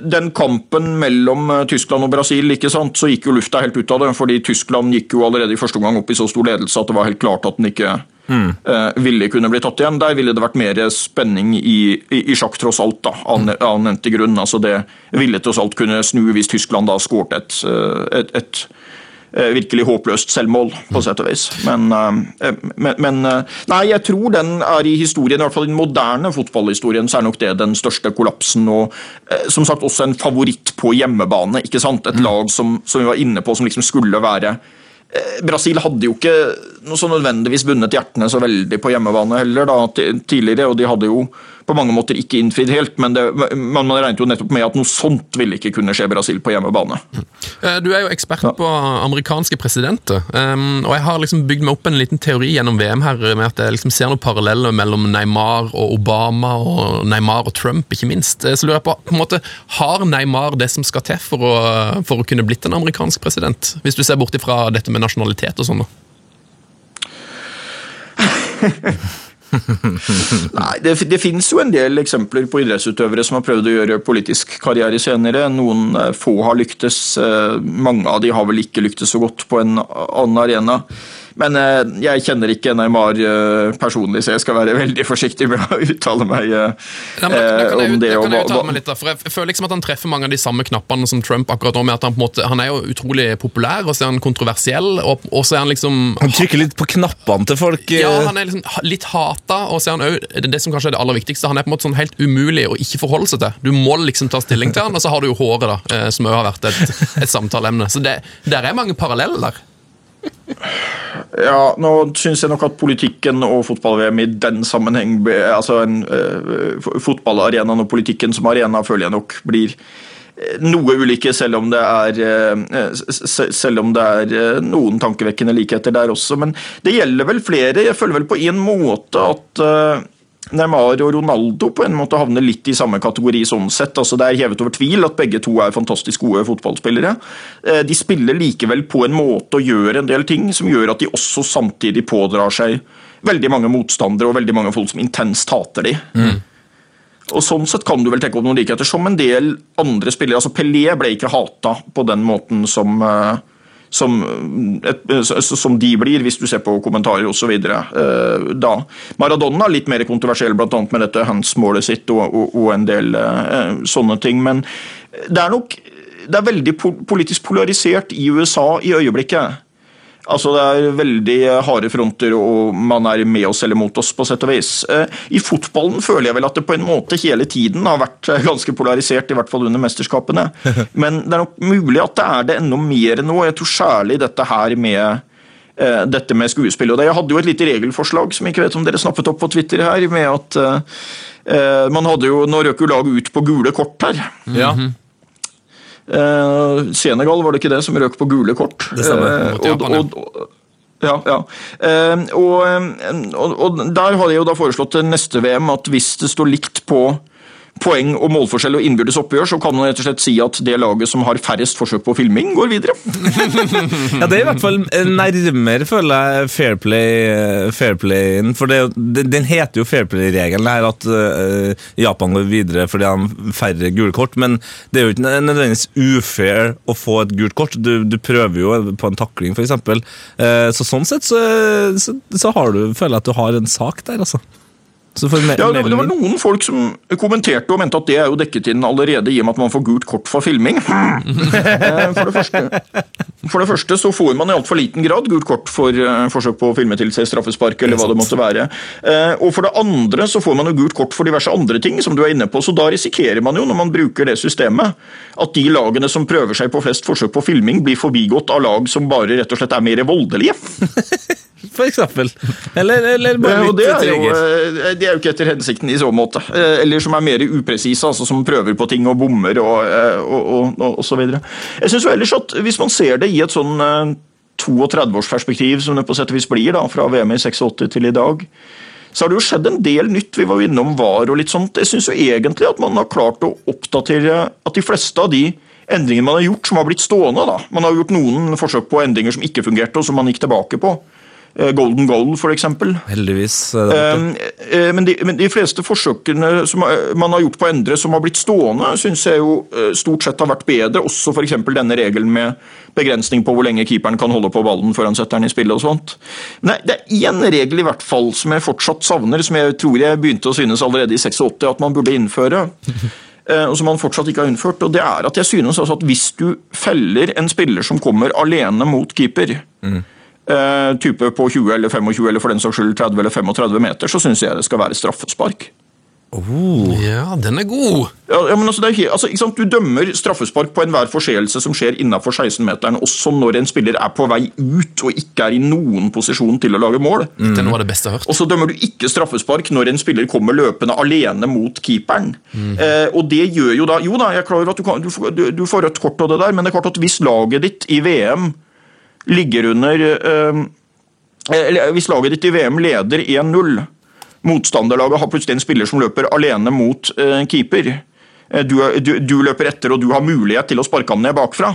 den kampen mellom eh, Tyskland og Brasil, ikke sant, så gikk jo lufta helt ut av det. Fordi Tyskland gikk jo allerede i første omgang opp i så stor ledelse at det var helt klart at den ikke eh, ville kunne bli tatt igjen. Der ville det vært mer spenning i, i, i sjakk, tross alt, da, av, av nevnte grunn. Altså det ville tross alt kunne snu hvis Tyskland da skåret et, eh, et, et virkelig håpløst selvmål, på sett og vis. Men, eh, men, men eh, Nei, jeg tror den er i historien, i hvert fall i den moderne fotballhistorien, så er nok det den største kollapsen. Og eh, som sagt også en favoritt på hjemmebane. ikke sant? Et lag som, som vi var inne på, som liksom skulle være eh, Brasil hadde jo ikke noe så nødvendigvis bundet hjertene så veldig på hjemmebane heller da, tidligere, og de hadde jo på mange måter ikke innfridd helt, men det, man, man regnet jo nettopp med at noe sånt ville ikke kunne skje Brasil på hjemmebane. Eh, Du er jo ekspert på amerikanske presidenter, um, og jeg har liksom bygd meg opp en liten teori gjennom VM her med at jeg liksom ser noen paralleller mellom Neymar og Obama, og Neymar og Trump, ikke minst. Eh, Så lurer jeg på, på en måte, Har Neymar det som skal til for å, for å kunne blitt en amerikansk president? Hvis du ser bort ifra dette med nasjonalitet og sånn. [LAUGHS] [LAUGHS] Nei, det, det finnes jo en del eksempler på idrettsutøvere som har prøvd å gjøre politisk karriere senere. Noen eh, få har lyktes, eh, mange av de har vel ikke lyktes så godt på en annen arena. Men eh, jeg kjenner ikke Neymar eh, personlig, så jeg skal være [LAUGHS] veldig forsiktig med å uttale meg eh, Ja, men jeg, om jo- det. og jeg uttale meg litt, for jeg, jeg føler liksom at han treffer mange av de samme knappene som Trump akkurat nå, med at han på en måte, han er jo utrolig populær, og så er han kontroversiell, og, og så er han liksom Han trykker litt på knappene til folk. eh, Ja, han er liksom litt hata, og så er han også, det, det som kanskje er det aller viktigste, han er på en måte sånn helt umulig å ikke forholde seg til. Du må liksom ta stilling til han, og så har du jo håret, da, eh, som òg har vært et, et samtaleemne. Så det, der er mange paralleller der. Ja, nå syns jeg nok at politikken og fotball-VM i den sammenheng Altså en uh, fotballarenaen og politikken som arena føler jeg nok blir eh, noe ulike, selv om det er, eh, selv om det er noen tankevekkende likheter der også. Men det gjelder vel flere. Jeg føler vel på en måte at Neymar og Ronaldo på en måte havner litt i samme kategori sånn sett. Altså Det er hevet over tvil at begge to er fantastisk gode fotballspillere. Eh, De spiller likevel på en måte og gjør en del ting som gjør at de også samtidig pådrar seg veldig mange motstandere og veldig mange folk som intenst hater de. Og Sånn sett kan du vel tenke opp noen likheter. Som en del andre spillere. altså Pelé ble ikke hata på den måten som, eh, som, et, eh, som de blir, hvis du ser på kommentarer osv. da. Maradona litt mer kontroversiell, bl.a. med dette hands-målet sitt og, og, og en del eh, sånne ting. Men det er nok det er veldig po- politisk polarisert i USA i øyeblikket. Altså Det er veldig harde fronter, og man er med oss eller mot oss, på sett og vis. Eh, I fotballen føler jeg vel at det på en måte hele tiden har vært eh, ganske polarisert, i hvert fall under mesterskapene. [LAUGHS] Men det er nok mulig at det er det enda mer nå. Jeg tror særlig dette her med eh, dette med skuespill. Og det, jeg hadde jo et lite regelforslag som jeg ikke vet om dere snappet opp på Twitter her, med at eh, Eh, man hadde jo, Nå røk jo laget ut på gule kort her. Ja. Eh, Senegal var det ikke det som røk på gule kort? Det stemmer. Eh, Mot Japan, ja. og, og, ja, ja. Eh, og, eh, og, og der har jeg jo da foreslått til neste VM at hvis det står likt på poeng og målforskjell og innbyrdes oppgjør, så kan man rett og slett si at det laget som har færrest forsøk på filming, går videre. [LAUGHS] Ja, det er i hvert fall nærmere, føler jeg, fair fair playen. For det, den den heter jo fair play-regelen her, at eh, Japan går videre fordi de har færre gule kort. Men det er jo ikke nødvendigvis ufair å få et gult kort. Du, du prøver jo på en takling, f.eks. Uh, så sånn sett så, så, så har du, føler jeg at du har en sak der, altså. Ja, det, det var noen folk som kommenterte og mente at det er jo dekket inn allerede i og med at man får gult kort for filming. [LAUGHS] Eh, For det første, for det første så får man i altfor liten grad gult kort for eh, forsøk på å filme til seg straffespark, eller hva det måtte være. Eh, Og for det andre så får man jo gult kort for diverse andre ting, som du er inne på. Så da risikerer man jo, når man bruker det systemet, at de lagene som prøver seg på flest forsøk på filming, blir forbigått av lag som bare rett og slett er mer voldelige. [LAUGHS] For eksempel. Eller, eller bare ja, det er, jo, eh, det er jo ikke etter hensikten i så måte. Eh, Eller som er mer upresise, altså som prøver på ting og bommer og, eh, og, og, og, og så videre. Jeg synes jo ellers at hvis man ser det i et sånn eh, 32-årsperspektiv, som det på sett og vis blir da, fra VM i 86 til i dag, så har det jo skjedd en del nytt. Vi var innom VAR og litt sånt. Jeg syns jo egentlig at man har klart å oppdatere at de fleste av de endringene man har gjort, som har blitt stående da. Man har gjort noen forsøk på endringer som ikke fungerte, og som man gikk tilbake på. Eh, Golden goal, eksempel. Heldigvis. borte. Um, eh, men, de, men de fleste forsøkene som eh, man har gjort på å endre som har blitt stående, syns jeg jo eh, stort sett har vært bedre. Også f.eks. denne regelen med begrensning på hvor lenge keeperen kan holde på ballen før han setter den i spillet og sånt. Nei, det er én regel i hvert fall som jeg fortsatt savner, som jeg tror jeg begynte å synes allerede i 86 at man burde innføre. [LAUGHS] eh, Og som man fortsatt ikke har innført. og det er at jeg synes altså at Hvis du feller en spiller som kommer alene mot keeper, eh, type på 20 eller 25 eller for den saks skyld 30 eller 35 meter, så syns jeg det skal være straffespark. Ja, den er god! Ja, ja, men altså, det er, altså, ikke sant? Du dømmer straffespark på enhver forseelse som skjer innafor 16-meteren, også når en spiller er på vei ut og ikke er i noen posisjon til å lage mål. Det er noe av det beste jeg har hørt. Og så dømmer du ikke straffespark når en spiller kommer løpende alene mot keeperen. Eh, og det gjør jo da Jo da, jeg er klar over at du, kan, du, får, du, du får rødt kort og det der, men det er klart at hvis laget ditt i VM ligger under eh, Hvis laget ditt i VM leder 1-0, motstanderlaget har plutselig en spiller som løper alene mot eh, keeper. Eh, Du, du, du løper etter, og du har mulighet til å sparke ham ned bakfra.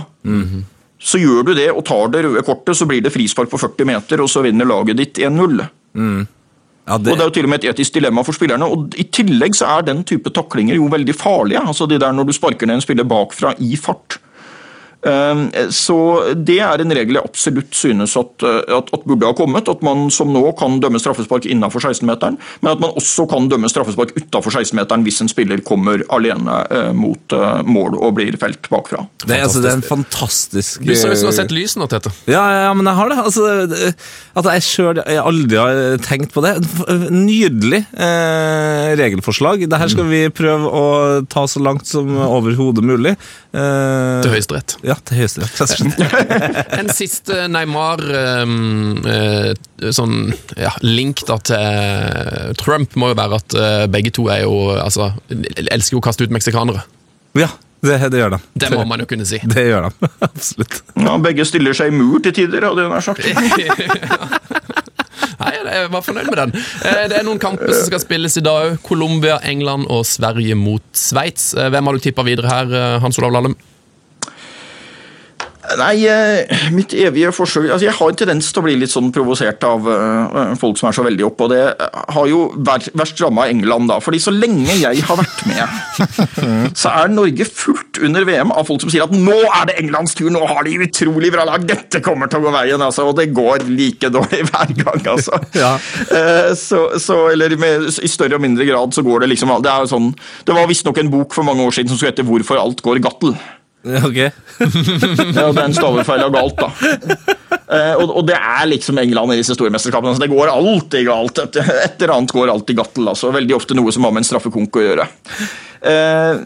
Så gjør du det og tar det røde kortet, så blir det frispark på 40 meter, og så vinner laget ditt 1-0. Ja, Og Det er jo til og med et etisk dilemma for spillerne. og I tillegg så er den type taklinger jo veldig farlige. altså de der Når du sparker ned en spiller bakfra i fart. Um, Så det er en regel jeg absolutt synes at, uh, at, at burde ha kommet. At man som nå kan dømme straffespark innenfor 16-meteren, men at man også kan dømme straffespark utenfor 16-meteren hvis en spiller kommer alene uh, mot uh, mål og blir felt bakfra. det, er- altså, det er en fantastisk Du ser ut som du har sett lysene, Tete. Ja, ja, men jeg har det. Altså, at jeg sjøl aldri har tenkt på det. Nydelig eh, regelforslag. Dette skal vi prøve å ta så langt som overhodet mulig. Eh, Til Høyesterett. Ja, til Høyesterett. rett. En siste Neymar um, uh, sånn ja, link da til Trump må jo være at uh, begge to er jo altså, elsker jo å kaste ut meksikanere. Ja, det, det gjør de. Det må man jo kunne si. Det gjør de, [LAUGHS] absolutt. Ja, begge stiller seg i mur til tider, hadde jeg nær sagt. [LAUGHS] Nei, jeg var fornøyd med den. Eh, Det er noen kamper som skal spilles i dag òg. Colombia, England og Sverige mot Sveits. Eh, Hvem har du tippa videre her, eh, Hans Olav Lahlum? Nei, eh, mitt evige forsøk altså Jeg har en tendens til å bli litt sånn provosert av eh, folk som er så veldig oppe, og det har jo verst ramma England, da. fordi så lenge jeg har vært med, [LAUGHS] så er Norge fullt under VM av folk som sier at nå er det Englands tur, nå har de utrolig bra lag, dette kommer til å gå veien, altså. Og det går like dårlig [LAUGHS] hver gang, altså. [LAUGHS] Ja. Eh, så, så, eller med, I større og mindre grad så går det liksom Det er sånn Det var visstnok en bok for mange år siden som skulle hete 'Hvorfor alt går gattel'. Ok. [LAUGHS] Ja, den en stavefeil av galt, da. Eh, og, og det er liksom England i disse store mesterskapene. Altså, det går alltid galt. Et eller annet går alltid gattel. Altså. Veldig ofte noe som har med en straffekonk å gjøre. Eh,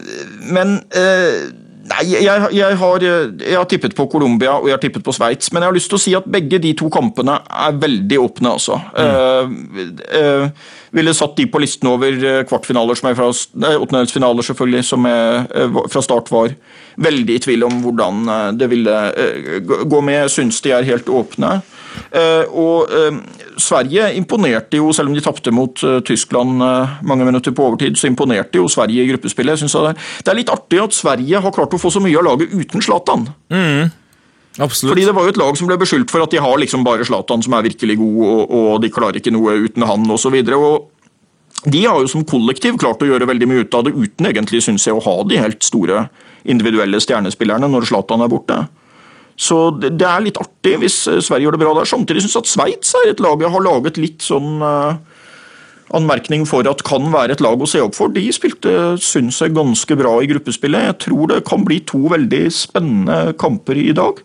men eh, Nei, jeg, jeg, har, jeg har tippet på Colombia og jeg har tippet på Sveits, men jeg har lyst til å si at begge de to kampene er veldig åpne, altså. Mm. Uh, uh, ville satt de på listen over kvartfinaler, som er fra åttendedelsfinaler, selvfølgelig, som er, fra start var veldig i tvil om hvordan det ville gå med. Jeg syns de er helt åpne. Og Sverige imponerte jo, selv om de tapte mot uh, Tyskland mange minutter på overtid, så imponerte jo Sverige i gruppespillet. Jeg synes det, er, det er litt artig at Sverige har klart å få så mye av laget uten Zlatan. Mm. Absolutt. Fordi Det var jo et lag som ble beskyldt for at de har liksom bare Zlatan som er virkelig god, og, og de klarer ikke noe uten han osv. De har jo som kollektiv klart å gjøre veldig mye ut av det uten egentlig synes jeg, å ha de helt store individuelle stjernespillerne når Zlatan er borte. Så det, er litt artig hvis eh, Sverige gjør det bra der. Samtidig syns jeg at Sveits er et lag jeg har laget litt sånn uh, anmerkning for at kan være et lag å se opp for. De spilte, syns jeg, ganske bra i gruppespillet. Jeg tror det kan bli to veldig spennende kamper i dag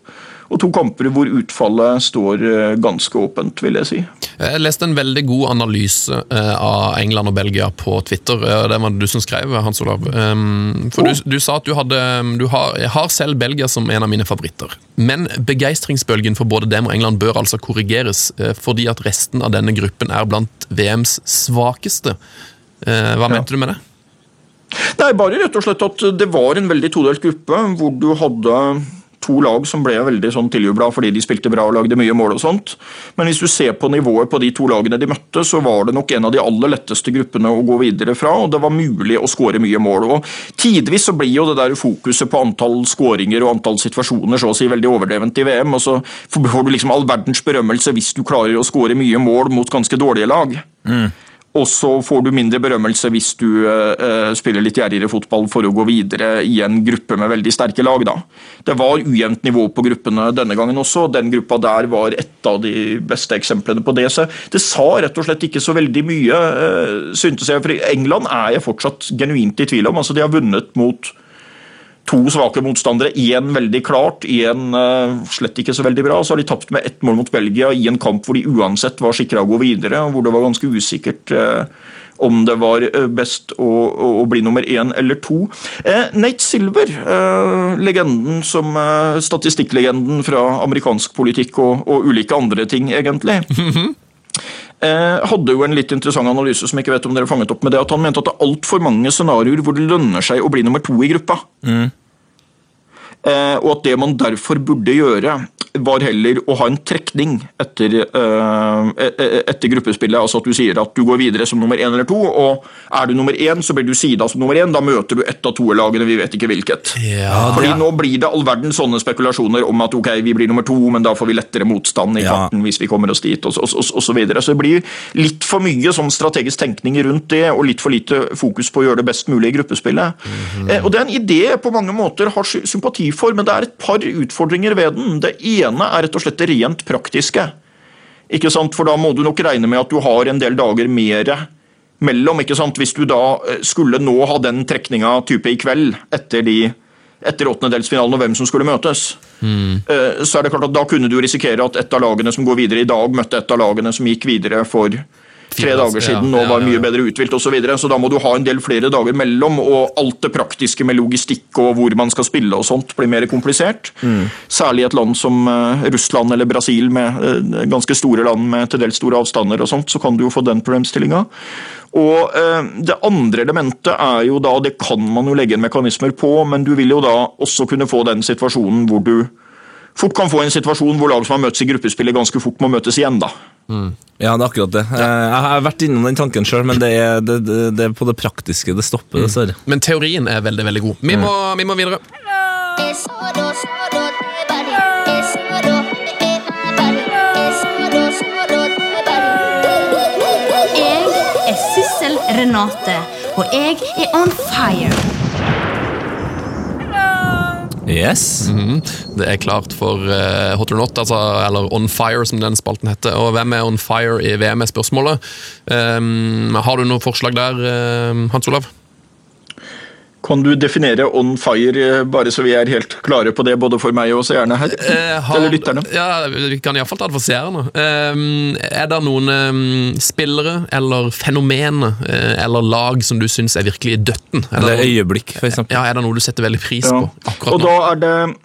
og to kamper hvor utfallet står eh, ganske åpent, vil jeg si. Jeg leste en veldig god analyse eh, av England og Belgia på Twitter. Eh, det var det du som skrev, Hans Olav. Ehm, for du, du sa at du, hadde, du har, har, selv Belgia som en av mine favoritter. Men begeistringsbølgen for både dem og England bør altså korrigeres, fordi at resten av denne gruppen er blant VMs svakeste. Hva ja. mente du med det? Nei, bare rett og slett at det var en veldig todelt gruppe, hvor du hadde to lag som ble veldig sånn tiljubla fordi de spilte bra og lagde mye mål og sånt. Men hvis du ser på nivået på de to lagene de møtte, så var det nok en av de aller letteste gruppene å gå videre fra, og det var mulig å skåre mye mål. Og Tidvis så blir jo det der fokuset på antall skåringer og antall situasjoner så å si veldig overdrevent i VM, og så får du liksom all verdens berømmelse hvis du klarer å skåre mye mål mot ganske dårlige lag. Mm. Og så får du mindre berømmelse hvis du uh, spiller litt gjerrigere fotball for å gå videre i en gruppe med veldig sterke lag. Da. Det var ujevnt nivå på gruppene denne gangen også. Den gruppa der var et av de beste eksemplene på det. Så det sa rett og slett ikke så veldig mye, uh, syntes jeg. For England er jeg fortsatt genuint i tvil om. Altså, de har vunnet mot to svake motstandere. Én veldig klart, én uh, slett ikke så veldig bra. Så har de tapt med ett mål mot Belgia i en kamp hvor de uansett var sikra å gå videre, og hvor det var ganske usikkert uh, om det var eh, best å, å, bli nummer én eller to. Eh, Nate Silver, eh, legenden som eh, statistikklegenden fra amerikansk politikk og, og ulike andre ting, egentlig. Hadde jo en litt interessant analyse som jeg ikke vet om dere fanget opp med det, at han mente at det er altfor mange scenarioer hvor det lønner seg å bli nummer to i gruppa. Mm. Og at det man derfor burde gjøre, var heller å ha en trekning etter, uh, etter, gruppespillet. Altså at du sier at du går videre som nummer én eller to, og er du nummer én, så blir du sida som nummer én. Da møter du ett av to-lagene, vi vet ikke hvilket. Ja, Fordi Nå blir det all verden sånne spekulasjoner om at ok, vi blir nummer to, men da får vi lettere motstand i ja. hvis vi kommer oss dit, og, og, og, og så videre. Så det blir litt for mye sånn strategisk tenkning rundt det, og litt for lite fokus på å gjøre det best mulig i gruppespillet. Mm -hmm. eh, og Det er en idé jeg på mange måter har sympati for, men det er et par utfordringer ved den. Det ene er rett og slett det rent praktiske. Ikke sant? For da må du nok regne med at du har en del dager mer mellom. ikke sant? Hvis du da eh, skulle nå ha den trekninga type i kveld, etter de etter åttendedelsfinalen og hvem som skulle møtes, mm. så er det klart at da kunne du risikere at et av lagene som går videre i dag, møtte et av lagene som gikk videre for tre dager siden nå var mye bedre uthvilt osv. Så, videre. så da må du ha en del flere dager mellom, og alt det praktiske med logistikk og hvor man skal spille og sånt blir mer komplisert. Mm. Særlig et land som uh, Russland eller Brasil, med uh, ganske store land med til dels store avstander og sånt, så kan du jo få den problemstillinga. Og uh, Det andre elementet er jo da, det kan man jo legge en mekanismer på, men du vil jo da også kunne få den situasjonen hvor du fort kan få en situasjon hvor lag som har møttes i gruppespillet, ganske fort må møtes igjen. da. Mm. Ja, det er akkurat det. Ja. Eh, jeg har vært innom den tanken sjøl, men det er, det, det, det er, på det praktiske det stopper, mm. dessverre. Men teorien er veldig, veldig god. Vi, må, mm. vi må videre. Jeg er Sissel Renate, og jeg er on fire. Yes. Mm -hmm. Det er klart for uh, Hot or Not, altså, eller On Fire, som den spalten heter. Og hvem er On Fire i VM, er spørsmålet. Um, har du noen forslag der, uh, Hans Olav? Kan du definere on fire, eh, bare så vi er helt klare på det, både for meg og seerne her? Eh, har- Eller lytterne? Ja, Vi kan iallfall ta det for seerne. Eh, er det noen eh, spillere eller fenomener eh, eller lag som du syns er virkelig i døtten? Er Eller noen- øyeblikk, for eksempel. Ja, Er det noe du setter veldig pris Ja. på akkurat Og nå? da er det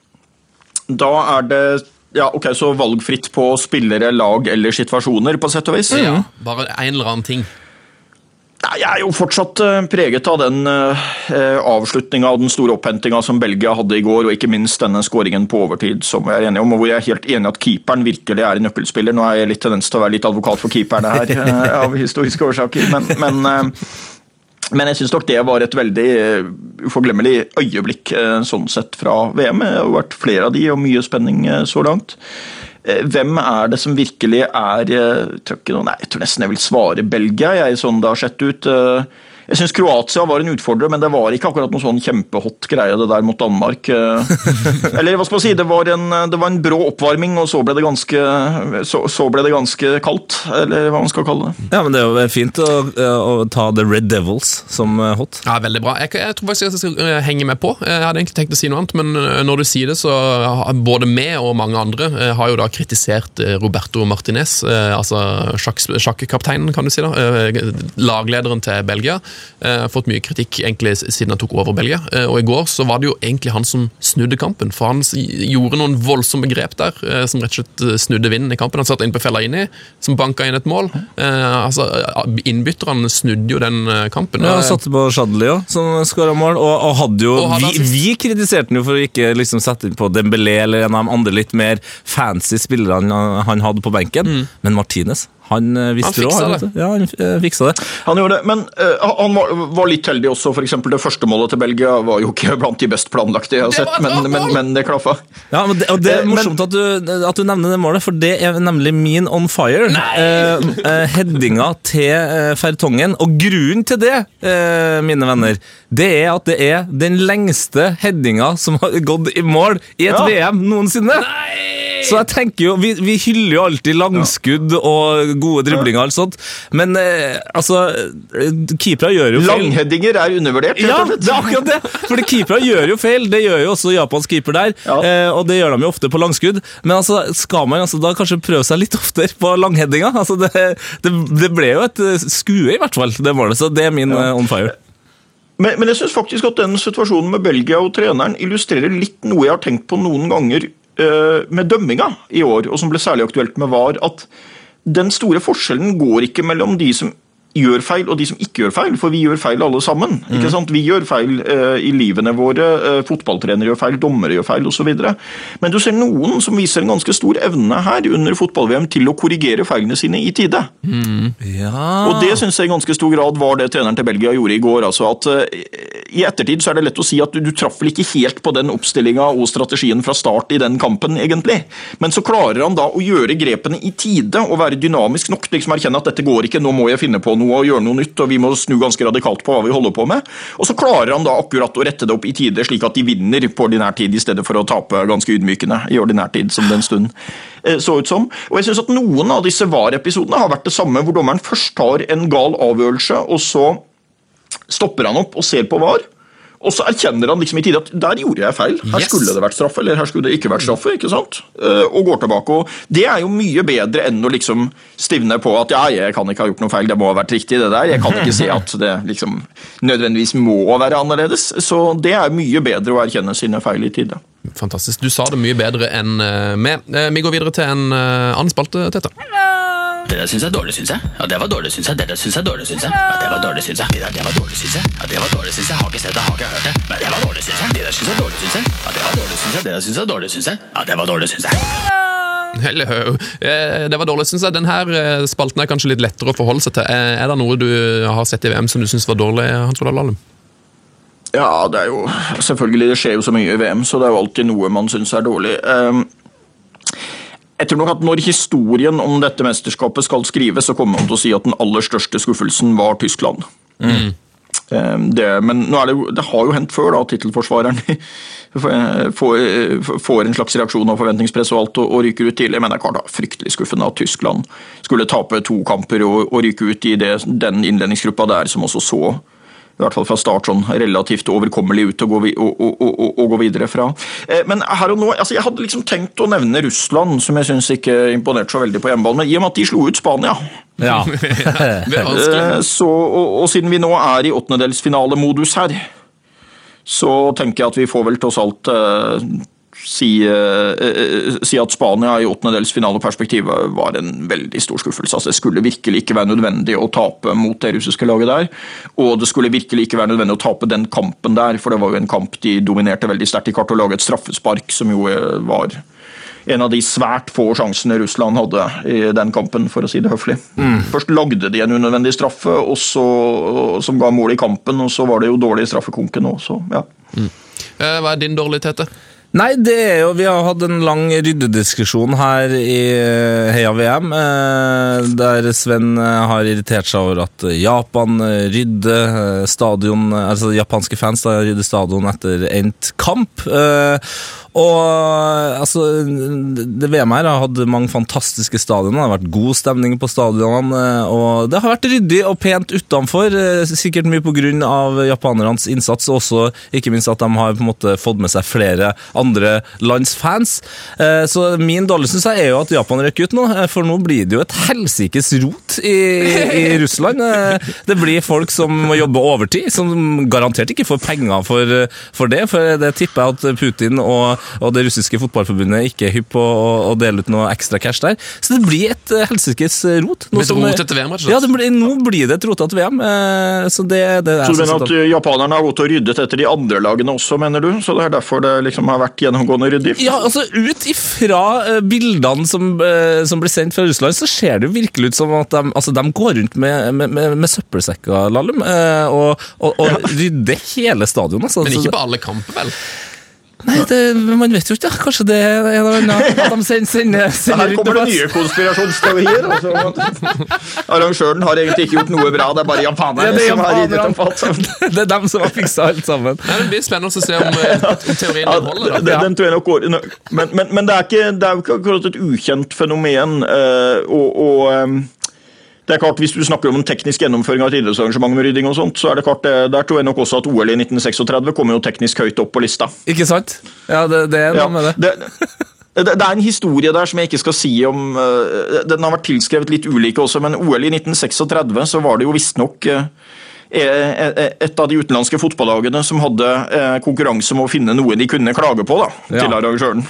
Da er det ja, ok, Så valgfritt på spillere, lag eller situasjoner, på sett og vis? Ja, bare en eller annen ting. Nei, Jeg er jo fortsatt eh, preget av den uh, avslutninga av den store opphentinga som Belgia hadde i går, og ikke minst denne skåringen på overtid, som jeg er enig om, og hvor jeg er helt enig at keeperen virkelig er en nøkkelspiller. Nå er jeg litt tendens til å være litt advokat for keeperne her, [LAUGHS] eh, av historiske årsaker, men, men, eh, men jeg syns nok det var et veldig eh, uforglemmelig øyeblikk eh, sånn sett fra VM. Det har vært flere av de, og mye spenning eh, så langt. Eh, Hvem er det som virkelig er eh, noe- Nei, jeg tror nesten jeg vil svare Belgia, jeg, sånn det har sett ut. Eh, Jeg syns Kroatia var en utfordrer, men det var ikke akkurat noe sånn kjempehot greie det der mot Danmark. Eh, Eller hva skal man si, det var en, det var en brå oppvarming, og så ble det ganske, så, så ble det ganske kaldt. Eller hva man skal kalle det. Ja, men Det er jo fint å, å ta The Red Devils som eh, hot. Ja, Veldig bra. Jeg, jeg tror faktisk jeg skal eh, henge med på. Jeg hadde egentlig tenkt å si noe annet, men eh, når du sier det, så både meg og mange andre eh, har jo da kritisert eh, Roberto Martinez, eh, altså sjakk- sjakkapteinen, kan du si da, eh, laglederen til Belgia. Eh, Fått mye kritikk egentlig siden han tok over Belgia. Eh, Og i går så var det jo egentlig han som snudde kampen, for han gjorde noen voldsomme grep der, eh, som rett og slett eh, snudde vinden i kampen. Han satt inn på Fellaini, som banka inn et mål. Eh, altså, Innbytterne snudde jo den eh, kampen. Ja, Og, satte på Shadley òg, som skåra mål. Og, og hadde jo Og hadde vi, vi kritiserte han jo for å ikke liksom sette inn på Dembélé eller en av de andre litt mer fancy spillerne han, han hadde på benken. Men Martinez, han eh, visste. Han fiksa råd, det. Ja, han eh, fiksa det. Han gjorde det, men uh, han var, var litt heldig også. For eksempel det første målet til Belgia var jo ikke blant de best planlagte jeg har sett, men, men, men det klaffa. Ja, men det, og det er morsomt at, du, at du nevner det målet, for det er nemlig min on fire. Uh, uh, headinga til uh, Fertongen. Og grunnen til det, eh, mine venner, det er at det er den lengste headinga som har gått i mål i et Ja. VM noensinne. Så jeg tenker jo, Vi, vi hyller jo alltid langskudd og gode driblinger, og alt sånt, men eh, altså eh, Keepere gjør jo feil. Langheadinger er undervurdert. rett Ja, og slett. det er akkurat det! Fordi keepere gjør jo feil. Det gjør jo også Japans keeper der, Ja. eh, og det gjør de jo ofte på langskudd. Men altså, skal man altså da kanskje prøve seg litt oftere på langheadinga? Altså, det, det, det ble jo et eh, skue, i hvert fall, det målet. Så det er min eh, on fire. Men, men jeg synes faktisk at den situasjonen med Belgia og treneren illustrerer litt noe jeg har tenkt på noen ganger med dømminga i år, og som ble særlig aktuelt med VAR, at den store forskjellen går ikke mellom de som gjør feil og de som ikke gjør feil, for vi gjør feil alle sammen. ikke sant? Vi gjør feil uh, i livene våre, uh, fotballtrenere gjør feil, dommere gjør feil osv. Men du ser noen som viser en ganske stor evne her under fotball-VM til å korrigere feilene sine i tide. Ja. Og det synes jeg i ganske stor grad var det treneren til Belgia gjorde i går. altså at uh, I ettertid så er det lett å si at du, du traff vel ikke helt på den oppstillinga og strategien fra start i den kampen, egentlig. Men så klarer han da å gjøre grepene i tide og være dynamisk nok til liksom erkjenne at dette går ikke, nå må jeg finne på noe og gjøre noe nytt, og vi må snu ganske radikalt på hva vi holder på med. Og så klarer han da akkurat å rette det opp i tide, slik at de vinner på ordinær tid, i stedet for å tape ganske ydmykende i ordinær tid, som den stunden eh, så ut som. Og jeg synes at noen av disse VAR-episodene har vært det samme, hvor dommeren først tar en gal avgjørelse, og så stopper han opp og ser på VAR. Og så erkjenner han liksom i tide at der gjorde jeg feil. Her Yes. skulle det vært straffe, eller her skulle det ikke vært straffe. ikke sant? Eh, Og går tilbake. og Det er jo mye bedre enn å liksom stivne på at ja, jeg kan ikke ha gjort noe feil, det må ha vært riktig, det der. Jeg kan ikke se at det liksom nødvendigvis må være annerledes. Så det er mye bedre å erkjenne sine feil i tide. Fantastisk. Du sa det mye bedre enn uh, meg. Eh, vi går videre til en eh, annen spalte, Tete. Det der syns jeg er dårlig, syns jeg. Ja, det var dårlig, syns jeg. Det der syns jeg er dårlig, syns jeg. Ja, det var dårlig, syns jeg. Det der, det var dårlig, syns jeg. Ja, det var dårlig, syns jeg. Har ikke sett det, har ikke hørt det. Men det var dårlig, syns jeg. Det der syns jeg er dårlig, syns jeg. Ja, det var dårlig, syns jeg. Det der syns jeg er dårlig, syns jeg. Ja, det var dårlig, syns jeg. Eh, det var dårlig, syns jeg. Denne spalten er kanskje litt lettere å forholde seg til. Eh, Er det noe du har sett i VM som du syns var dårlig, Hans Olav Lahlum? Ja, det er jo Selvfølgelig, det skjer jo så mye i VM, så det er jo alltid noe man syns er dårlig. Ehm, Jeg tror nok at Når historien om dette mesterskapet skal skrives, så kommer man til å si at den aller største skuffelsen var Tyskland. Mm. Det, men er det, det har jo hendt før da, at tittelforsvareren [LAUGHS] får, får en slags reaksjon av forventningspress og alt og, og ryker ut tidlig. Men det er klart da, fryktelig skuffende at Tyskland skulle tape to kamper og, og ryke ut i det, den innledningsgruppa der som også så i hvert fall fra start sånn relativt overkommelig ut å gå, vi, å, å, å, å gå videre fra. Eh, Men her og nå, altså jeg hadde liksom tenkt å nevne Russland, som jeg syns ikke imponerte så veldig på hjemmebane, men i og med at de slo ut Spania Ja. [LAUGHS] Eh, Så, og, og siden vi nå er i åttendedelsfinalemodus her, så tenker jeg at vi får vel tross alt eh, si, eh, eh, si at Spania i åttendedelsfinaleperspektivet var en veldig stor skuffelse. Altså, det skulle virkelig ikke være nødvendig å tape mot det russiske laget der. Og det skulle virkelig ikke være nødvendig å tape den kampen der, for det var jo en kamp de dominerte veldig sterkt i kart og laget et straffespark som jo eh, var en av de svært få sjansene Russland hadde i den kampen, for å si det høflig. Først lagde de en unødvendig straffe og så, som ga mål i kampen, og så var det jo dårlig i straffekonken òg, så ja. Mm. Hva er din dårlige tete? Nei, det er jo Vi har hatt en lang ryddediskusjon her i eh, Heia VM, eh, der Sven eh, har irritert seg over at Japan rydder stadion Altså japanske fans da rydder stadion etter endt kamp. Og altså Det VM her har hatt mange fantastiske stadioner. Det har vært god stemning på stadionene. Og det har vært ryddig og pent utenfor. eh, Sikkert mye pga. japanernes innsats, og også ikke minst at de har på en måte fått med seg flere andre lands fans. Eh, Så min dårlige syns jeg er jo at Japan røkker ut nå, eh, for nå blir det jo et helsikes rot i, i [LAUGHS] Russland. Det blir folk som må jobbe overtid, som garantert ikke får penger for, for det. For det tipper jeg at Putin og, og det russiske fotballforbundet ikke er hypp på å, å dele ut noe ekstra cash der. Så det blir et eh, helsikes rot. Noe Et rot etter VM, rett? Ja, det blir, nå blir det et rotete VM. eh, Så det, det er Så du mener at eh, japanerne har gått og ryddet etter de andre lagene også, mener du? Så det er derfor det liksom har vært gjennomgående ryddig? Ja, altså Ut ifra eh, bildene som, eh, som blir sendt fra Russland, så ser det jo virkelig ut som at de, altså, de går rundt med, med, med, med søppelsekker, Lallum, eh, og, og, og rydder hele stadionet. Altså. Men ikke på alle kamper, vel? Nei, det, man vet jo ikke. da. Kanskje det er en eller annen [LAUGHS] at de sender, sender, sender Her kommer det nye konspirasjonsteorier. Altså. Arrangøren har egentlig ikke gjort noe bra, det er bare Ja, japanerne det er som har gitt opp alt sammen. Det er dem som har fiksa alt sammen. Nei, det blir spennende å se om, eh, [LAUGHS] om teorien Ja, din holder. den, da. den tror jeg nok går Men, men, men det, er ikke, det er jo ikke akkurat et ukjent fenomen. eh, og, og eh, det er klart, Hvis du snakker om en teknisk gjennomføring av et idrettsarrangement med rydding, og sånt, så er det klart, der tror jeg nok også at OL i 1936 kommer jo teknisk høyt opp på lista. Ikke sant? Ja, det, det er noe med det. det, det, det er en historie der som jeg ikke skal si om eh, Den har vært tilskrevet litt ulike også, men OL i 1936 så var det jo visstnok uh, et av de utenlandske fotballagene som hadde eh, konkurranse om å finne noe de kunne klage på da, Ja. til arrangøren.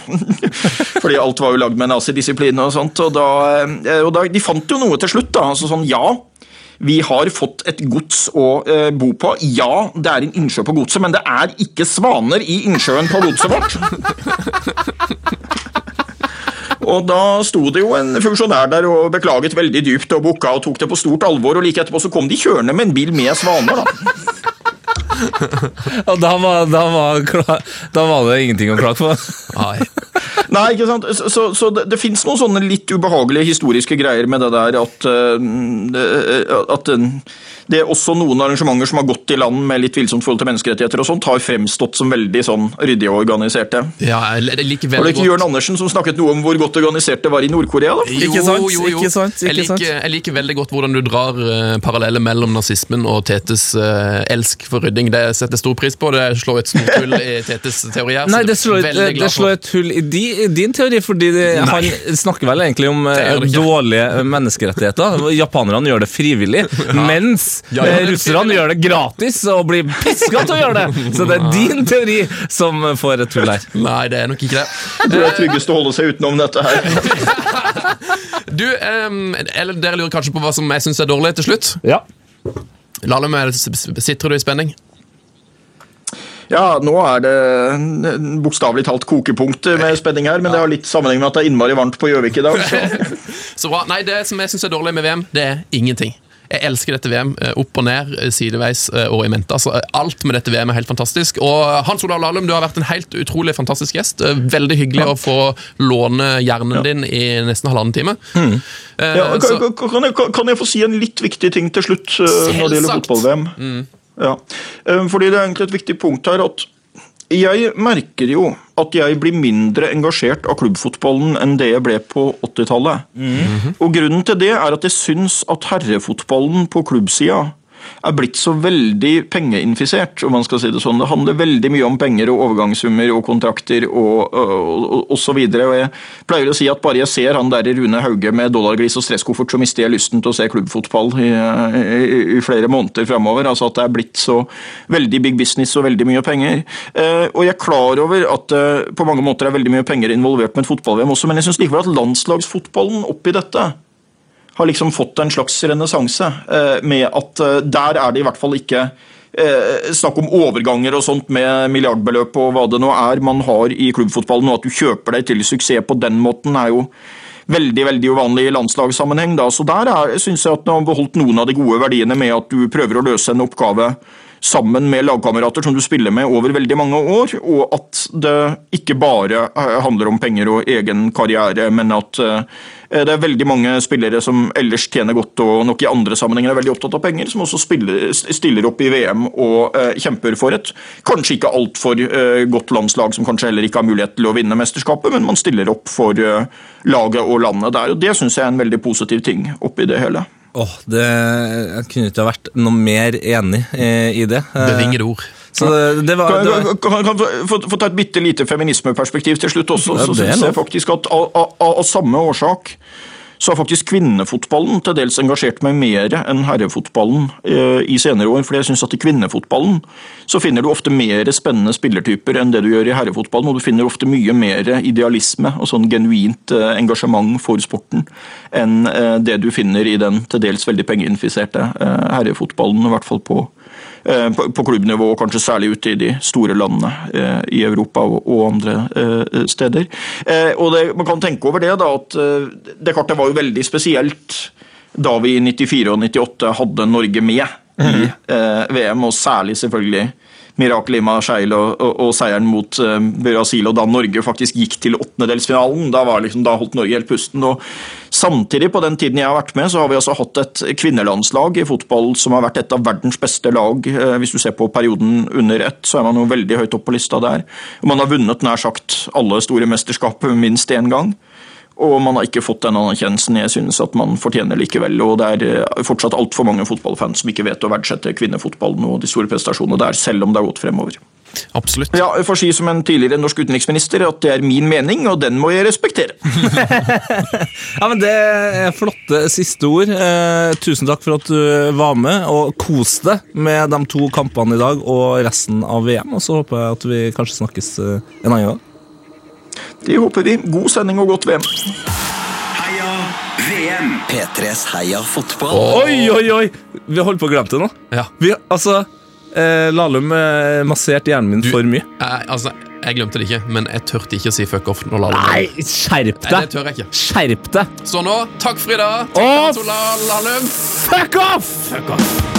[LAUGHS] Fordi alt var jo lagd med nazidisiplin og sånt. Og, da, eh, og da, de fant jo noe til slutt. da, altså sånn, ja, vi har fått et gods å eh, bo på. Ja, det er en innsjø på godset, men det er ikke svaner i innsjøen på godset vårt. [LAUGHS] Og da sto det jo en funksjonær der og beklaget veldig dypt og bukka og tok det på stort alvor, og like etterpå så kom de kjørende med en bil med svaner, da. Og da var, da, var, klar, da var det ingenting å klage på. Nei. Nei, ikke sant? Så, så, så det, det fins noen sånne litt ubehagelige historiske greier med det der at, eh, at eh, det er også noen arrangementer som har gått i land med litt tvilsomt forhold til menneskerettigheter og sånt, har fremstått som veldig sånn ryddige og organiserte. Ja, jeg liker veldig godt. Var det ikke Jørn Andersen som snakket noe om hvor godt organisert det var i Nord-Korea? da? Ikke sant, ikke sant, ikke jeg, liker, jeg liker veldig godt hvordan du drar uh, paralleller mellom nazismen og Tetes uh, elsk for rydding. Det setter jeg stor pris på. Det slår et stort hull i [LAUGHS] Tetes teori her. Nei, det slår, et, det slår et hull i, di, din teori, fordi det, han snakker vel egentlig om eh, ikke. dårlige menneskerettigheter. [LAUGHS] Japanerne gjør det frivillig, mens Ja, ja, eh, det er russerne gjør det gratis og blir piska til å gjøre det. Så det er din teori som får et tull her. Nei, det er nok ikke det. Det er tryggest å holde seg utenom dette her. [LAUGHS] Du, um, eller Dere lurer kanskje på hva som jeg syns er dårlig til slutt? Ja. Lalle, med- sitter du i spenning? Ja, nå er det en bokstavelig talt kokepunkt med spenning her, men det har litt sammenheng med at det er innmari varmt på Gjøvik i dag. Så. [LAUGHS] Så bra. Nei, det som jeg syns er dårlig med VM, det er ingenting. Jeg elsker dette VM. eh, Opp og ned, eh, sideveis eh, og i mente. Altså, alt med dette VM er helt fantastisk. Og Hans Olav Lahlum, du har vært en helt utrolig fantastisk gjest. Veldig hyggelig å få låne hjernen din i nesten halvannen time. Eh, Ja, kan, kan, jeg, kan jeg få si en litt viktig ting til slutt når det gjelder fotball-VM? Ja. Eh, Fordi det er egentlig et viktig punkt her at jeg merker jo at jeg blir mindre engasjert av klubbfotballen enn det jeg ble på 80-tallet. Og grunnen til det er at jeg syns at herrefotballen på klubbsida er blitt så veldig pengeinfisert, om man skal si det sånn. Det handler veldig mye om penger og overgangssummer og kontrakter og, og, og, og så videre. Og jeg pleier å si at bare jeg ser han der Rune Hauge med dollargris og stresskoffert, så mister jeg lysten til å se klubbfotball i, i, i flere måneder framover. Altså at det er blitt så veldig big business og veldig mye penger. Eh, og jeg er klar over at det på mange måter er veldig mye penger involvert med et fotball-VM også, men jeg syns likevel at landslagsfotballen oppi dette har liksom fått en slags renessanse. eh, Med at eh, der er det i hvert fall ikke eh, snakk om overganger og sånt med milliardbeløp og hva det nå er man har i klubbfotballen, og at du kjøper deg til suksess på den måten, er jo veldig veldig uvanlig i landslagssammenheng. Da. Så der syns jeg at man har beholdt noen av de gode verdiene med at du prøver å løse en oppgave sammen med lagkamerater som du spiller med over veldig mange år, og at det ikke bare handler om penger og egen karriere, men at det er veldig mange spillere som ellers tjener godt og nok i andre sammenhenger er veldig opptatt av penger, som også spiller, stiller opp i VM og eh, kjemper for et kanskje ikke altfor eh, godt landslag, som kanskje heller ikke har mulighet til å vinne mesterskapet, men man stiller opp for eh, laget og landet der. og Det syns jeg er en veldig positiv ting oppi det hele. Åh, det, Jeg kunne ikke ha vært noe mer enig eh, i det. Det Bevingede ord. Så det, var, Kan det var kan, kan, kan, få, få ta et bitte lite feminismeperspektiv til slutt også. Så synes jeg faktisk at av, av, av samme årsak så har faktisk kvinnefotballen til dels engasjert meg mer enn herrefotballen eh, i senere år. For jeg synes at i kvinnefotballen så finner du ofte mer spennende spillertyper enn det du gjør i herrefotballen. Og du finner ofte mye mer idealisme og sånn genuint eh, engasjement for sporten enn eh, det du finner i den til dels veldig pengeinfiserte eh, herrefotballen. I hvert fall på på, på klubbnivå, og kanskje særlig ute i de store landene eh, i Europa og, andre eh, steder. Eh, og det, Man kan tenke over det, da, at eh, det kartet var jo veldig spesielt da vi i 94 og 98 hadde Norge med i eh, VM, og særlig selvfølgelig Mirakel i Marseille og, og, og seieren mot eh, Brasil, og da Norge faktisk gikk til åttendedelsfinalen. Da, liksom, da holdt Norge helt pusten. og Samtidig, på den tiden jeg har vært med, så har vi altså hatt et kvinnelandslag i fotball som har vært et av verdens beste lag. Eh, Hvis du ser på perioden under ett, så er man jo veldig høyt opp på lista der. Man har vunnet nær sagt alle store mesterskap minst én gang. Og man har ikke fått den anerkjennelsen jeg synes at man fortjener likevel. Og det er eh, fortsatt altfor mange fotballfans som ikke vet å verdsette kvinnefotballen og de store prestasjonene der, selv om det har gått fremover. Absolutt. Ja, Jeg får si som en tidligere norsk utenriksminister at det er min mening, og den må jeg respektere. [LAUGHS] Ja, men Det er flotte siste ord. Eh, tusen takk for at du var med, og kos deg med de to kampene i dag og resten av VM. Og så håper jeg at vi kanskje snakkes eh, en annen gang. Det håper vi. God sending og godt VM. Heia VM! P3s Heia fotball. Oi, oi, oi! Vi holder på å glemme det nå. Ja. Vi, altså, eh, Lahlum eh, masserte hjernen min Du- for mye. Eh, altså, jeg glemte det ikke, men jeg turte ikke å si fuck off. når Lahlum Nei, skjerp Nei, det tør jeg ikke. Skjerp deg! Så nå, takk for i dag. Åh, Takk for Lahlum. Fuck off!